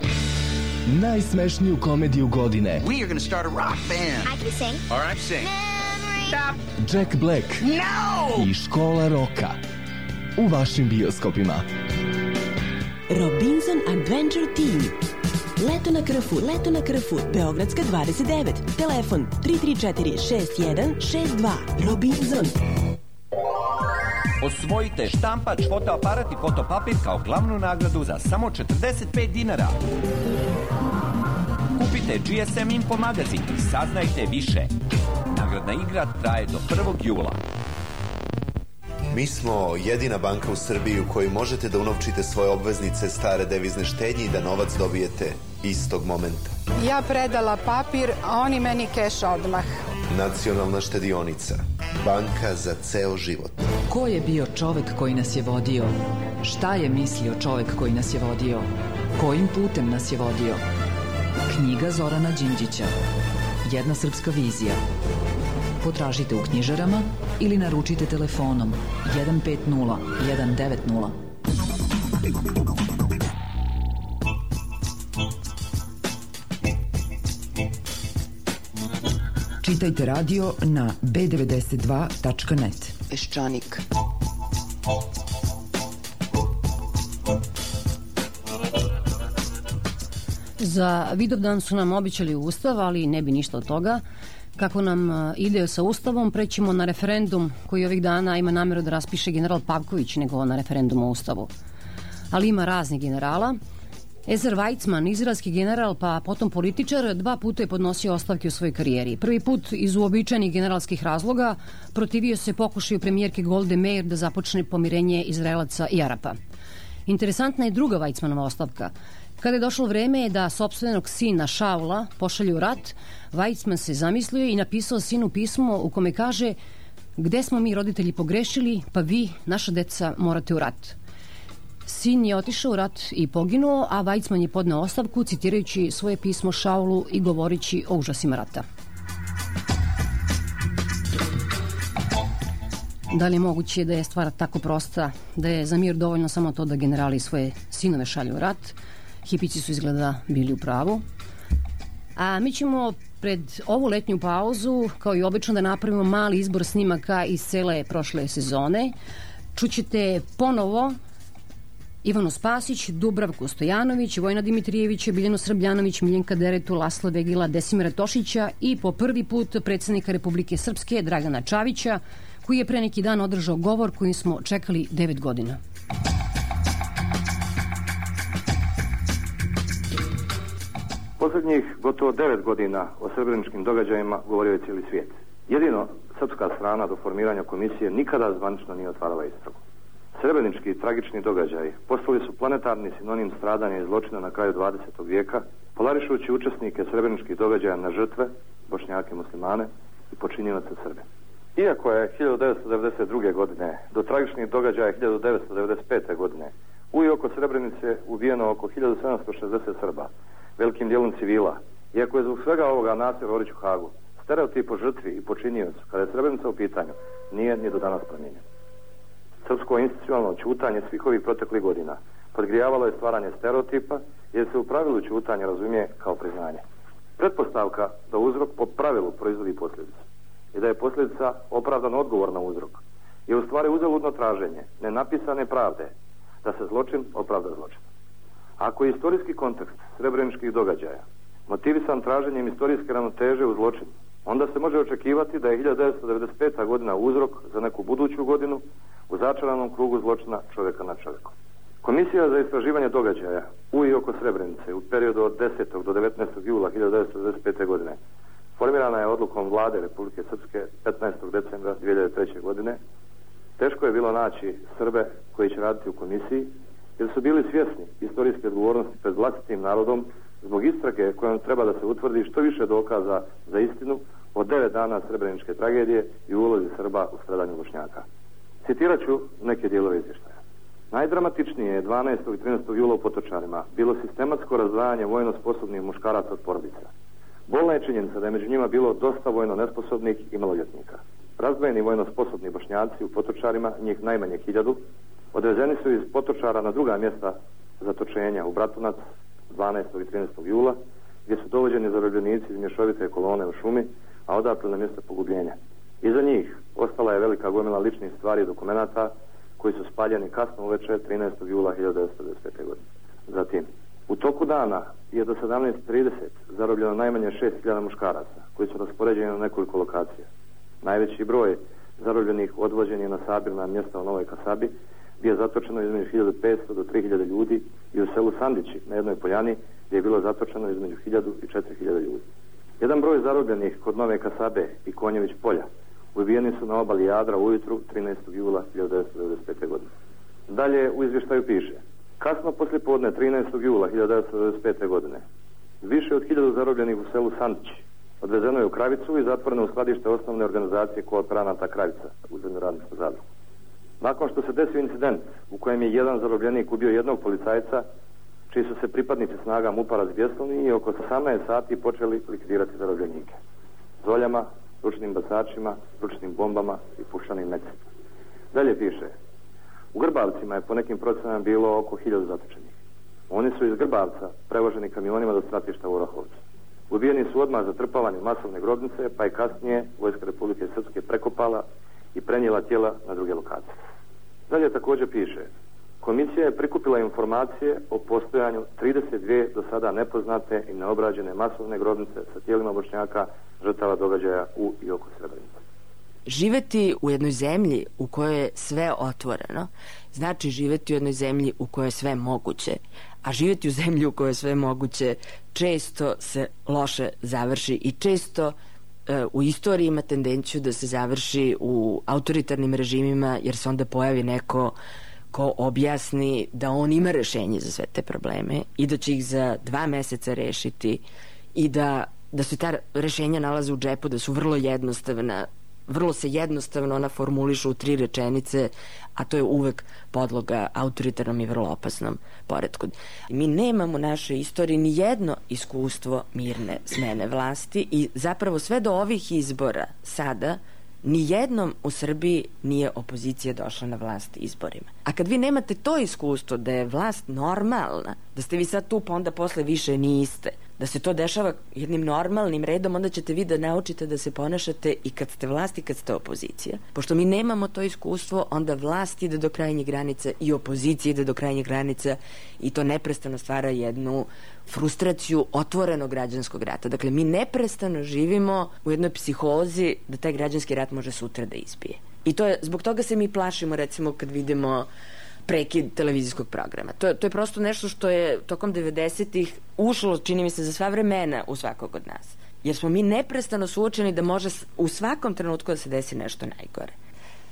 najsmešniju komediju godine. We are going to start a rock band. I can sing. All right, sing. Stop. Jack Black No! i Škola roka u vašim bioskopima. Robinson Adventure Team. Leto na krfu, leto na krfu, Beogradska 29. Telefon 334 6162. Robinson. Osvojite štampač, fotoaparat i fotopapir kao glavnu nagradu za samo 45 dinara. Kupite GSM Info magazin i saznajte više. Nagradna igra traje do 1. jula. Mi smo jedina banka u Srbiji u kojoj možete da unovčite svoje obveznice stare devizne štednje i da novac dobijete istog momenta. Ja predala papir, a oni meni keš odmah. Nacionalna štedionica. Banka za ceo život. Ko je bio čovek koji nas je vodio? Šta je mislio čovek koji nas je vodio? Kojim putem nas je vodio? Knjiga Zorana Đinđića. Jedna srpska vizija. Potražite u knjižarama ili naručite telefonom 150 190. Čitajte radio na b92.net. Peščanik. Za Vidovdan su nam običali ustav, ali ne bi ništa od toga. Kako nam a, ide sa ustavom, prećemo na referendum koji ovih dana ima nameru da raspiše general Pavković nego na referendum o ustavu. Ali ima raznih generala. Ezer Weizmann, izraelski general, pa potom političar, dva puta je podnosio ostavke u svojoj karijeri. Prvi put iz uobičajenih generalskih razloga protivio se pokušaju premijerke Golde Meir da započne pomirenje Izraelaca i Arapa. Interesantna je druga Weizmannova ostavka. Kada je došlo vreme da sopstvenog sina Šaula pošalju u rat, Weizmann se zamislio i napisao sinu pismo u kome kaže gde smo mi roditelji pogrešili, pa vi, naša deca, morate u rat. Sin je otišao u rat i poginuo, a Weizmann je podneo ostavku citirajući svoje pismo Šaulu i govorići o užasima rata. Da li je moguće da je stvar tako prosta, da je za mir dovoljno samo to da generali svoje sinove šalju u rat? Hipići su izgleda bili u pravu. A mi ćemo pred ovu letnju pauzu, kao i obično, da napravimo mali izbor snimaka iz cele prošle sezone. Čućete ponovo Ivano Spasić, Dubravko Stojanović, Vojna Dimitrijević, Biljano Srbljanović, Miljenka Deretu, Lasla Vegila, Desimira Tošića i po prvi put predsednika Republike Srpske Dragana Čavića, koji je pre neki dan održao govor kojim smo čekali 9 godina. Posljednjih gotovo devet godina o srebreničkim događajima govorio je cijeli svijet. Jedino srpska strana do formiranja komisije nikada zvanično nije otvarala istragu. Srebrenički tragični događaji postali su planetarni sinonim stradanja i zločina na kraju 20. vijeka, polarišujući učesnike srebreničkih događaja na žrtve, bošnjake muslimane i počinjivaca Srbe. Iako je 1992. godine do tragičnih događaja 1995. godine u i oko Srebrenice ubijeno oko 1760 Srba, velikim dijelom civila. Iako je zbog svega ovoga Nasir Orić u Hagu, stereotip o žrtvi i počiniocu, kada je Srebrenica u pitanju, nije ni do danas promijenjen. Srpsko institucionalno čutanje svih ovih proteklih godina podgrijavalo je stvaranje stereotipa, jer se u pravilu čutanje razumije kao priznanje. Pretpostavka da uzrok po pravilu proizvodi posljedicu i da je posljedica opravdano odgovor na uzrok je u stvari uzaludno traženje nenapisane pravde da se zločin opravda zločin. Ako je istorijski kontekst srebreničkih događaja motivisan traženjem istorijske ravnoteže u zločinu, onda se može očekivati da je 1995. godina uzrok za neku buduću godinu u začaranom krugu zločina čovjeka na čovjeku. Komisija za istraživanje događaja u i oko Srebrenice u periodu od 10. do 19. jula 1995. godine formirana je odlukom vlade Republike Srpske 15. decembra 2003. godine. Teško je bilo naći Srbe koji će raditi u komisiji jer su bili svjesni istorijske odgovornosti pred vlastitim narodom zbog istrage kojom treba da se utvrdi što više dokaza za istinu od devet dana srebreničke tragedije i ulozi Srba u stradanju Bošnjaka. Citirat ću neke dijelove izvještaja. Najdramatičnije je 12. i 13. jula u Potočarima bilo sistematsko razdvajanje vojno sposobnih muškaraca od porodica. Bolna je činjenica da je među njima bilo dosta vojno nesposobnih i maloljetnika. Razdvojeni vojno sposobni bošnjaci u Potočarima, njih najmanje hiljadu, odvezeni su iz Potočara na druga mjesta zatočenja u Bratunac 12. i 13. jula, gdje su dovođeni zarobljenici iz mješovite kolone u šumi, a odatle na mjesto pogubljenja. Iza njih ostala je velika gomila ličnih stvari i dokumenata koji su spaljeni kasno uveče 13. jula 1995. godine. Zatim, u toku dana je do 17.30 zarobljeno najmanje 6.000 muškaraca koji su raspoređeni na nekoliko lokacija. Najveći broj zarobljenih odvođen je na sabirna mjesta u Novoj Kasabi gdje je zatočeno između 1500 do 3000 ljudi i u selu Sandići na jednoj poljani gdje je bilo zatočeno između 1000 i 4000 ljudi. Jedan broj zarobljenih kod Nove Kasabe i Konjević polja ubijeni su na obali Jadra ujutru 13. jula 1995. godine. Dalje u izvještaju piše Kasno poslje podne 13. jula 1995. godine više od 1000 zarobljenih u selu Sandić odvezeno je u Kravicu i zatvoreno u skladište osnovne organizacije kooperanata Kravica u zemljoradničku zadrugu. Nakon što se desio incident u kojem je jedan zarobljenik ubio jednog policajca, čiji su se pripadnici snaga MUPA razbjesnuli i oko 18 sati počeli likvidirati zarobljenike. Zoljama, ručnim basačima, ručnim bombama i pušanim mecima. Dalje piše, u Grbavcima je po nekim procenama bilo oko 1000 zatočenih. Oni su iz Grbavca prevoženi kamionima do stratišta u Orahovcu. Ubijeni su odmah zatrpavani masovne grobnice, pa je kasnije Vojska Republike Srpske prekopala i prenijela tijela na druge lokacije. Dalje također piše, komisija je prikupila informacije o postojanju 32 do sada nepoznate i neobrađene masovne grobnice sa tijelima bošnjaka žrtava događaja u i oko Srebrenice. Živeti u jednoj zemlji u kojoj je sve otvoreno, znači živeti u jednoj zemlji u kojoj je sve moguće. A živeti u zemlji u kojoj je sve moguće često se loše završi i često u istoriji ima tendenciju da se završi u autoritarnim režimima jer se onda pojavi neko ko objasni da on ima rešenje za sve te probleme i da će ih za dva meseca rešiti i da, da se ta rešenja nalaze u džepu, da su vrlo jednostavna, vrlo se jednostavno ona formulišu u tri rečenice, a to je uvek podloga autoritarnom i vrlo opasnom poredku. Mi nemamo u našoj istoriji ni jedno iskustvo mirne smene vlasti i zapravo sve do ovih izbora sada ni jednom u Srbiji nije opozicija došla na vlast izborima. A kad vi nemate to iskustvo da je vlast normalna, da ste vi sad tu pa onda posle više niste, da se to dešava jednim normalnim redom, onda ćete vi da naučite da se ponašate i kad ste vlast i kad ste opozicija. Pošto mi nemamo to iskustvo, onda vlast ide do krajnjih granica i opozicija ide do krajnjih granica i to neprestano stvara jednu frustraciju otvorenog građanskog rata. Dakle, mi neprestano živimo u jednoj psihozi da taj građanski rat može sutra da izbije. I to je, zbog toga se mi plašimo, recimo, kad vidimo prekid televizijskog programa. To, to je prosto nešto što je tokom 90-ih ušlo, čini mi se, za sva vremena u svakog od nas. Jer smo mi neprestano suočeni da može u svakom trenutku da se desi nešto najgore.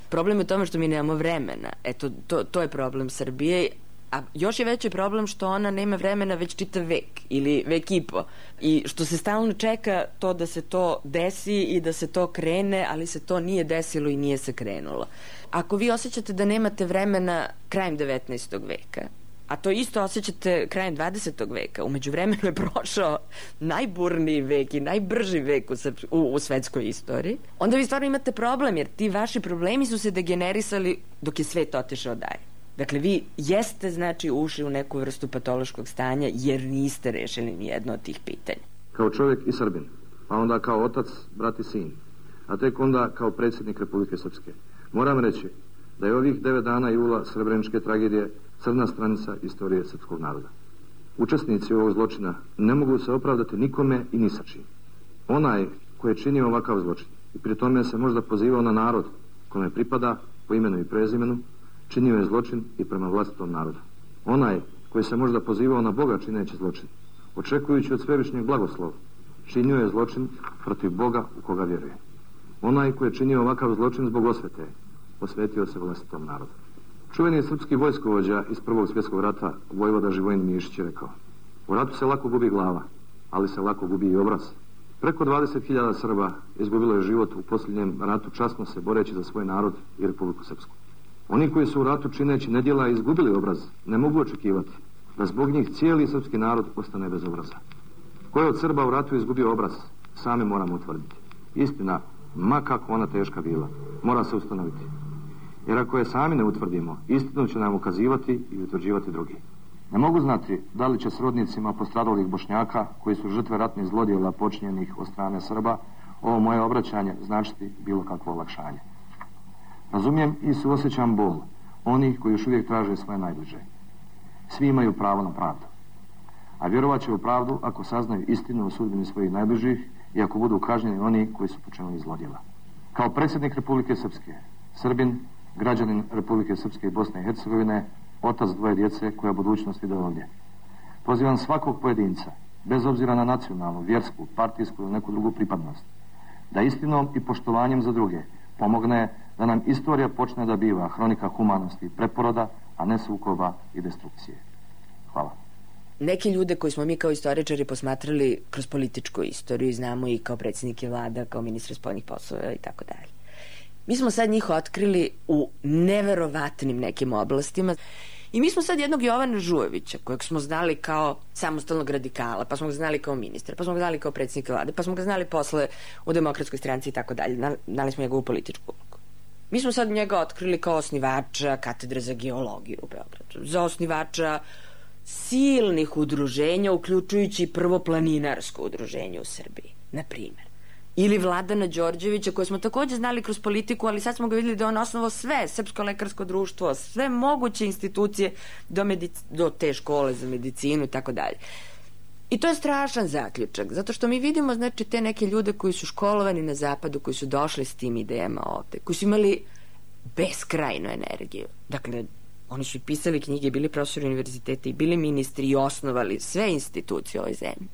Problem je u tome što mi nemamo vremena. Eto, to, to je problem Srbije. A još je veći problem što ona nema vremena već čitav vek ili vek i po. I što se stalno čeka to da se to desi i da se to krene, ali se to nije desilo i nije se krenulo. Ako vi osjećate da nemate vremena krajem 19. veka, a to isto osjećate krajem 20. veka, umeđu vremenu je prošao najburniji vek i najbrži vek u, u, u svetskoj istoriji, onda vi stvarno imate problem, jer ti vaši problemi su se degenerisali dok je svet otišao dalje. Dakle, vi jeste, znači, ušli u neku vrstu patološkog stanja jer niste rešili ni jedno od tih pitanja. kao čovjek i Srbin, pa onda kao otac, brat i sin, a tek onda kao predsjednik Republike Srpske. Moram reći da je ovih devet dana jula srebreničke tragedije crna stranica istorije srpskog naroda. Učesnici ovog zločina ne mogu se opravdati nikome i ni sa čim. Onaj koji je činio ovakav zločin i pri tome se možda pozivao na narod kome pripada po imenu i prezimenu, činio je zločin i prema vlastitom narodu. Onaj koji se možda pozivao na Boga čineći zločin, očekujući od svevišnjeg blagoslova, činio je zločin protiv Boga u koga vjeruje. Onaj koji je činio ovakav zločin zbog osvete, posvetio se vlastitom narodu. Čuveni srpski vojskovođa iz Prvog svjetskog rata, Vojvoda Živojin Mišić je rekao U ratu se lako gubi glava, ali se lako gubi i obraz. Preko 20.000 Srba izgubilo je život u posljednjem ratu časno se boreći za svoj narod i Republiku Srpsku. Oni koji su u ratu čineći nedjela izgubili obraz, ne mogu očekivati da zbog njih cijeli srpski narod ostane bez obraza. Ko je od Srba u ratu izgubio obraz, sami moramo utvrditi. Istina, ma kako ona teška bila, mora se ustanoviti. Jer ako je sami ne utvrdimo, istinu će nam ukazivati i utvrđivati drugi. Ne mogu znati da li će srodnicima postradalih bošnjaka, koji su žrtve ratnih zlodjela počinjenih od strane Srba, ovo moje obraćanje značiti bilo kakvo olakšanje. Razumijem i suosjećam bol onih koji još uvijek traže svoje najbliže. Svi imaju pravo na pravdu. A vjerovat će u pravdu ako saznaju istinu o sudbini svojih najbližih i ako budu kažnjeni oni koji su počinili zlodjela. Kao predsjednik Republike Srpske, Srbin, građanin Republike Srpske i Bosne i Hercegovine, otac dvoje djece koja budućnost ide ovdje. Pozivam svakog pojedinca, bez obzira na nacionalnu, vjersku, partijsku ili neku drugu pripadnost, da istinom i poštovanjem za druge pomogne da nam istorija počne da biva hronika humanosti i preporoda, a ne sukoba i destrukcije. Hvala. Neke ljude koji smo mi kao istoričari posmatrali kroz političku istoriju i znamo i kao predsjednike vlada, kao ministre spoljnih poslova i tako dalje. Mi smo sad njih otkrili u neverovatnim nekim oblastima i mi smo sad jednog Jovana Žujevića, kojeg smo znali kao samostalnog radikala, pa smo ga znali kao ministra, pa smo ga znali kao predsjednika vlade, pa smo ga znali posle u demokratskoj stranci i tako dalje. Zna- Znali smo njegovu političku. Mi smo sad njega otkrili kao osnivača katedre za geologiju u Beogradu, za osnivača silnih udruženja, uključujući prvo planinarsko udruženje u Srbiji, na primjer. Ili Vladana Đorđevića, koje smo takođe znali kroz politiku, ali sad smo ga videli da on osnovao sve, Srpsko lekarsko društvo, sve moguće institucije do, do te škole za medicinu i tako dalje. I to je strašan zaključak, zato što mi vidimo znači te neke ljude koji su školovani na zapadu, koji su došli s tim idejama ovde, koji su imali beskrajnu energiju. Dakle, oni su i pisali knjige, bili profesori univerziteta i bili ministri i osnovali sve institucije u ovoj zemlji.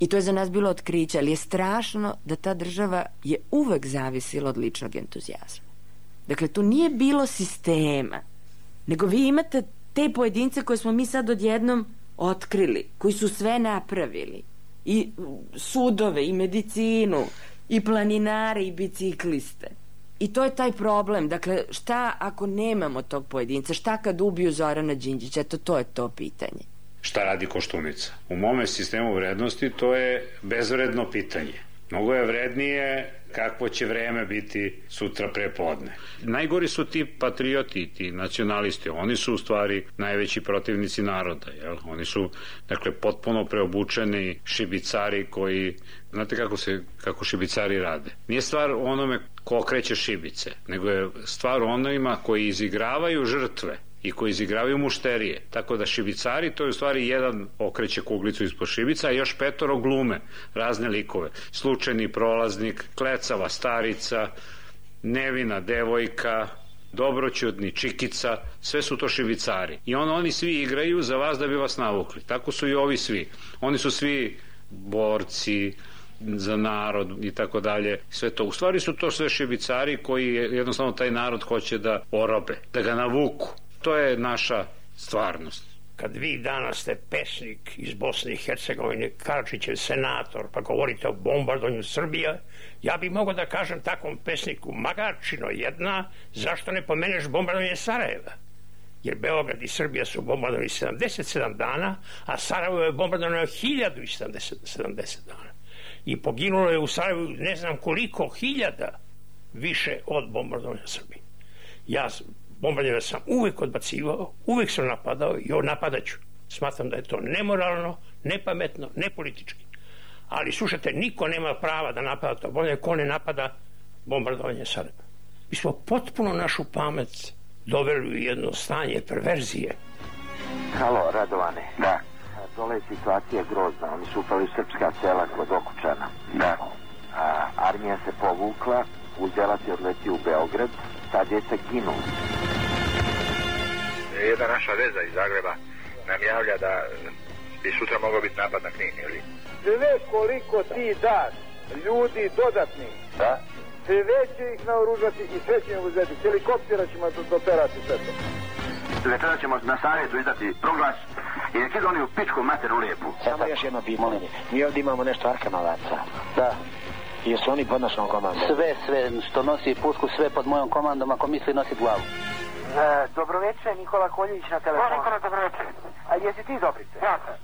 I to je za nas bilo otkriće, ali je strašno da ta država je uvek zavisila od ličnog entuzijazma. Dakle, tu nije bilo sistema, nego vi imate te pojedince koje smo mi sad odjednom otkrili, koji su sve napravili. I sudove, i medicinu, i planinare, i bicikliste. I to je taj problem. Dakle, šta ako nemamo tog pojedinca? Šta kad ubiju Zorana Đinđića? Eto, to je to pitanje. Šta radi Koštunica? U mome sistemu vrednosti to je bezvredno pitanje. Mnogo je vrednije kakvo će vreme biti sutra prepodne. Najgori su ti patrioti, ti nacionalisti. Oni su u stvari najveći protivnici naroda. Jel? Oni su, dakle, potpuno preobučeni šibicari koji... Znate kako, se, kako šibicari rade? Nije stvar onome ko okreće šibice, nego je stvar onima koji izigravaju žrtve i koji izigravaju mušterije. Tako da šibicari, to je u stvari jedan okreće kuglicu ispod šibica, a još petoro glume razne likove. Slučajni prolaznik, klecava starica, nevina devojka, Dobroćudni, Čikica, sve su to šibicari. I ono, oni svi igraju za vas da bi vas navukli. Tako su i ovi svi. Oni su svi borci, za narod i tako dalje, sve to. U stvari su to sve šibicari koji jednostavno taj narod hoće da orobe, da ga navuku. To je naša stvarnost. Kad vi danas ste pesnik iz Bosne i Hercegovine, Karadžićev senator, pa govorite o bombardovanju Srbije, ja bih mogao da kažem takvom pesniku, Magarčino jedna, zašto ne pomeneš bombardovanje Sarajeva? Jer Beograd i Srbija su bombardovani 77 dana, a Sarajevo je bombardovano 1070 dana. I poginulo je u Sarajevu ne znam koliko hiljada više od bombardovanja Srbije. Ja bombardovanje sam uvek odbacivao, uvek sam napadao i ovo napadaću. Smatram da je to nemoralno, nepametno, nepolitički. Ali slušajte, niko nema prava da napada to bombardovanje, ko ne napada bombardovanje Sarajeva. Mi smo potpuno našu pamet doveli u jedno stanje perverzije. Halo, Radovane. Da. Dole je situacija grozna. Oni su upali u srpska sela kod Okučana. Da. A, armija se povukla, uzela se odletio u Beograd, ta djeca ginu. Jedna naša veza iz Zagreba nam javlja da bi sutra mogao biti napad na Knin, ili? Sve koliko ti daš ljudi dodatni, Da? sve će ih naoružati i sve će im uzeti. Helikoptera ćemo do- doterati sve to. Večera ćemo na savjetu izdati proglas i nek idu oni u pičku materu lijepu. Samo još jedno pitanje. Mi ovdje imamo nešto arkanovaca. Da. Jesu oni pod našom komandom? Sve, sve što nosi pušku, sve pod mojom komandom, ako misli nosi glavu. E, dobroveče, Nikola Koljević na telefonu. Nikola, dobroveče. A jesi ti Dobrice? Ja sam.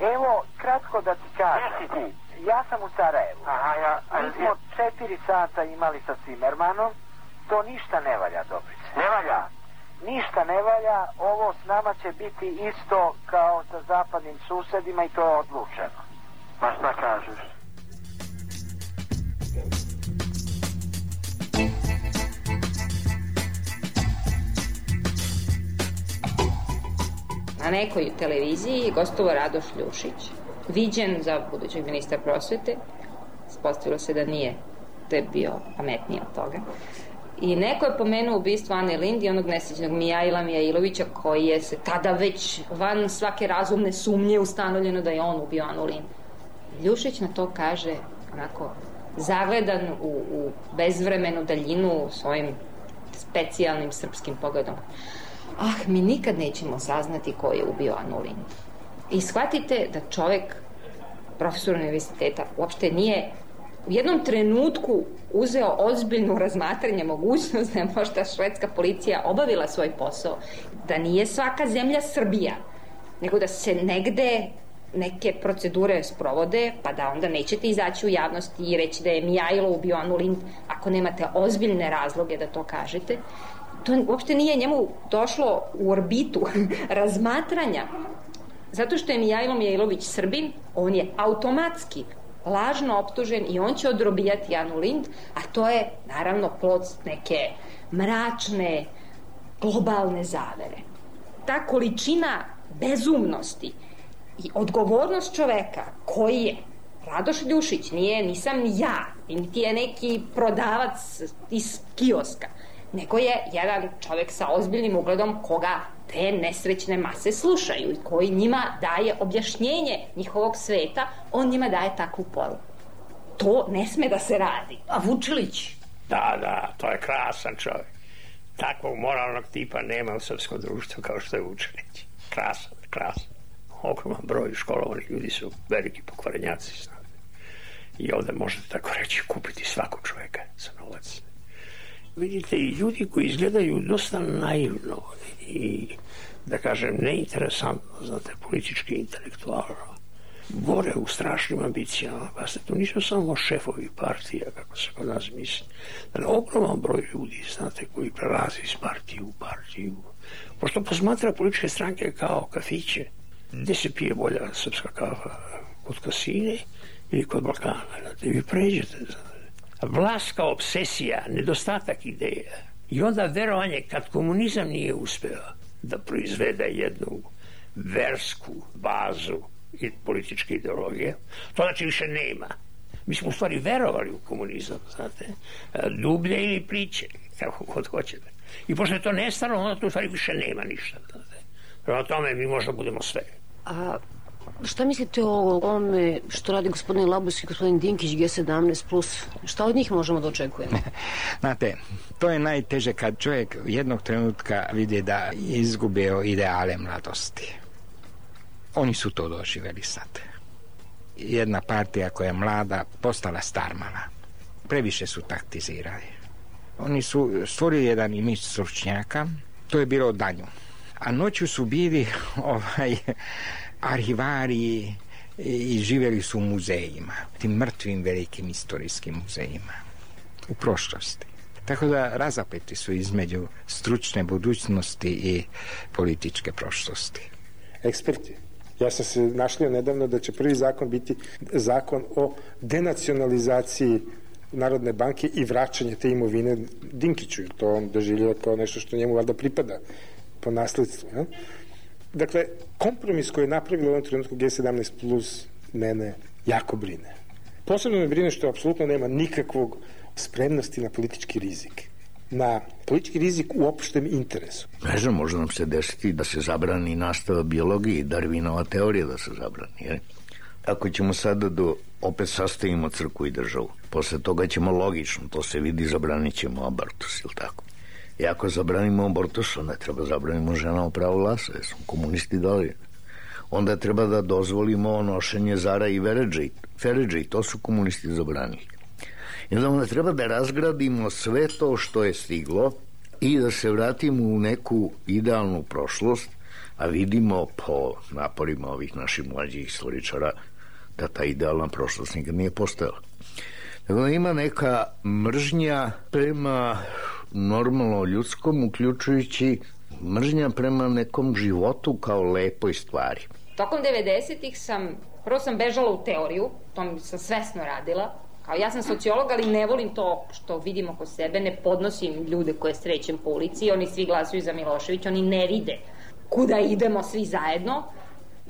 Evo, kratko da ti kažem. Gdje si ti? Ja sam u Sarajevu. Aha, ja... Mi smo četiri sata imali sa Cimermanom. To ništa ne valja, Dobrice. Ne valja? Ništa ne valja. Ovo s nama će biti isto kao sa zapadnim susedima i to je odlučeno. Pa šta kažeš? Na nekoj televiziji je gostovao Radoš Ljušić, viđen za budućeg ministra prosvete. Spostavilo se da nije, da je bio pametniji od toga. I neko je pomenuo ubistvo Ane Lind i onog nesrećnog Mijaila Mijailovića koji je se tada već van svake razumne sumnje ustanovljeno da je on ubio Anu Lind. Ljušić na to kaže onako zagledan u, u bezvremenu daljinu svojim specijalnim srpskim pogledom. Ah, mi nikad nećemo saznati ko je ubio Anu Lind. I shvatite da čovek, profesor univerziteta, uopšte nije u jednom trenutku uzeo ozbiljno razmatranje mogućnost da je možda švedska policija obavila svoj posao, da nije svaka zemlja Srbija, nego da se negde neke procedure sprovode, pa da onda nećete izaći u javnost i reći da je Mijajlo ubio Anu Lind ako nemate ozbiljne razloge da to kažete. To uopšte nije njemu došlo u orbitu razmatranja Zato što je Mijajlo Mijailović Srbin, on je automatski lažno optužen i on će odrobijati Anu Lind, a to je naravno plod neke mračne globalne zavere. Ta količina bezumnosti i odgovornost čoveka koji je Radoš Ljušić, nije, nisam ja, niti je neki prodavac iz kioska, nego je jedan čovek sa ozbiljnim ugledom koga te nesrećne mase slušaju i koji njima daje objašnjenje njihovog sveta, on njima daje takvu poruku. To ne sme da se radi. A Vučilić? Da, da, to je krasan čovjek. Takvog moralnog tipa nema u srpskom društvu kao što je Vučilić. Krasan, krasan. Ogroman broj školovanih ljudi su veliki pokvarenjaci. znate. I ovde možete tako reći kupiti svakog čovjeka za novac. Vidite, i ljudi koji izgledaju dosta naivno i, da kažem, neinteresantno, znate, politički intelektualno, gore u strašnim ambicijama. Pa se to nisu samo šefovi partija, kako se kod nas misli. Da ogroman broj ljudi, znate, koji prelazi iz partije u partiju. Pošto posmatra političke stranke kao kafiće, gde se pije bolja srpska kafa, kod kasine ili kod Balkana. Znate, vi pređete, znate. Vlast kao obsesija, nedostatak ideja. I onda verovanje kad komunizam nije uspeo da proizvede jednu versku bazu i političke ideologije, to znači više nema. Mi smo u stvari verovali u komunizam, znate, dublje ili priče. kako god hoćete. I pošto je to nestalo, onda tu stvari više nema ništa. Prema tome mi možda budemo sve. A šta mislite o ovome što radi gospodin Labus i gospodin Dinkić G17+. Šta od njih možemo da očekujemo? Znate, to je najteže kad čovjek jednog trenutka vidi da izgubio ideale mladosti. Oni su to doživeli sad. Jedna partija koja je mlada postala starmala. Previše su taktizirali. Oni su stvorili jedan imić stručnjaka, to je bilo danju. A noću su bili ovaj, arhivari i živjeli su u muzejima, tim mrtvim velikim istorijskim muzejima u prošlosti. Tako da razapeti su između stručne budućnosti i političke prošlosti. Eksperti. Ja sam se našlio nedavno da će prvi zakon biti zakon o denacionalizaciji Narodne banke i vraćanje te imovine Dinkiću. To on doživljava kao nešto što njemu valjda pripada po nasledstvu. Ja? Dakle, kompromis koji je napravila u ovom trenutku G17 plus mene jako brine. Posebno me brine što apsolutno nema nikakvog spremnosti na politički rizik na politički rizik u opštem interesu. Ne znam, može nam se desiti da se zabrani nastava biologije Darwinova teorija da se zabrani. Je? Ako ćemo sada da opet sastavimo crku i državu, posle toga ćemo logično, to se vidi, zabranit ćemo abortus, ili tako? I ako zabranimo abortus, onda treba zabranimo ženama pravo glasa, jer smo komunisti dali. Onda treba da dozvolimo nošenje zara i veređe, feređe, i to su komunisti zabranili. I onda, treba da razgradimo sve to što je stiglo i da se vratimo u neku idealnu prošlost, a vidimo po naporima ovih naših mlađih istoričara da ta idealna prošlost nikad nije postojala. Tako da ima neka mržnja prema normalno ljudskom, uključujući mržnja prema nekom životu kao lepoj stvari. Tokom 90-ih sam, prvo sam bežala u teoriju, to sam svesno radila, kao ja sam sociolog, ali ne volim to što vidim oko sebe, ne podnosim ljude koje srećem po ulici, oni svi glasuju za Milošević, oni ne vide kuda idemo svi zajedno.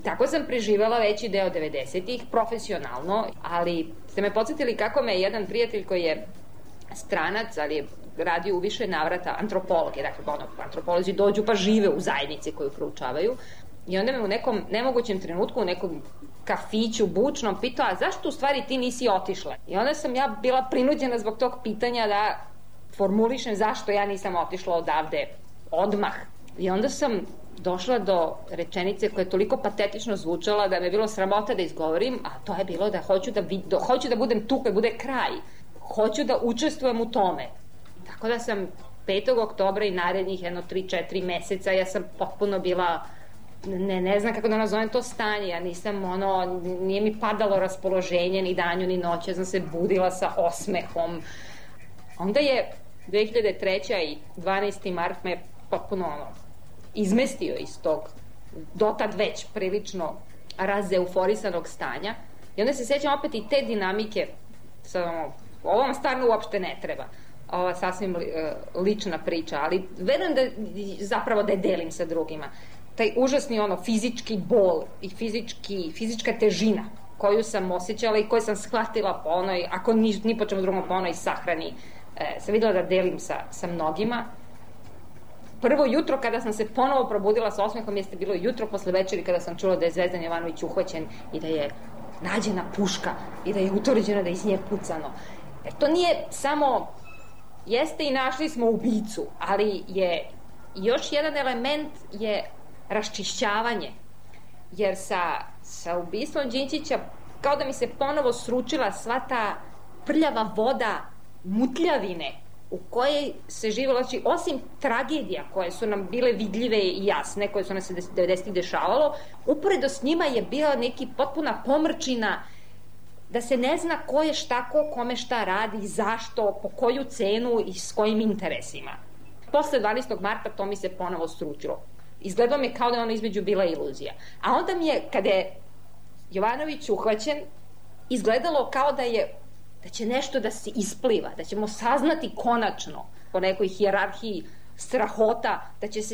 Tako sam preživela veći deo 90-ih, profesionalno, ali ste me podsjetili kako me jedan prijatelj koji je stranac, ali je radio u više navrata antropolog, je, dakle, ono, antropolozi dođu pa žive u zajednici koju proučavaju, i onda me u nekom nemogućem trenutku, u nekom kafiću bučnom pitao, a zašto u stvari ti nisi otišla? I onda sam ja bila prinuđena zbog tog pitanja da formulišem zašto ja nisam otišla odavde odmah. I onda sam došla do rečenice koja je toliko patetično zvučala da me bilo sramota da izgovorim, a to je bilo da hoću da, vid, da, hoću da budem tu kad bude kraj. Hoću da učestvujem u tome. Tako da sam 5. oktobra i narednih jedno 3-4 meseca ja sam potpuno bila ne, ne znam kako da nazovem to stanje, ja nisam ono, nije mi padalo raspoloženje ni danju ni noću, ja sam se budila sa osmehom. Onda je 2003. i 12. mart me potpuno ono, izmestio iz tog dotad već prilično razeuforisanog stanja i onda se sećam opet i te dinamike sa ono, ovo vam stvarno uopšte ne treba ova sasvim li, uh, lična priča, ali verujem da zapravo da je delim sa drugima. Taj užasni ono fizički bol i fizički, fizička težina koju sam osjećala i koju sam shvatila po onoj, ako ni, ni po čemu drugom po onoj sahrani, e, sam videla da delim sa, sa mnogima. Prvo jutro kada sam se ponovo probudila sa osmehom jeste bilo jutro posle večeri kada sam čula da je Zvezdan Jovanović uhvaćen i da je nađena puška i da je utvrđeno da iz nje pucano. Jer to nije samo jeste i našli smo ubicu, ali je još jedan element je raščišćavanje. Jer sa, sa ubistvom Đinčića kao da mi se ponovo sručila sva ta prljava voda mutljavine u kojoj se živelo, znači osim tragedija koje su nam bile vidljive i jasne, koje su nam se 90. dešavalo, uporedo s njima je bila neki potpuna pomrčina da se ne zna ko je šta, ko kome šta radi, zašto, po koju cenu i s kojim interesima. Posle 12. marta to mi se ponovo stručilo. Izgledalo mi kao da je ono između bila iluzija. A onda mi je, kada je Jovanović uhvaćen, izgledalo kao da je da će nešto da se ispliva, da ćemo saznati konačno po nekoj hijerarhiji strahota, da će se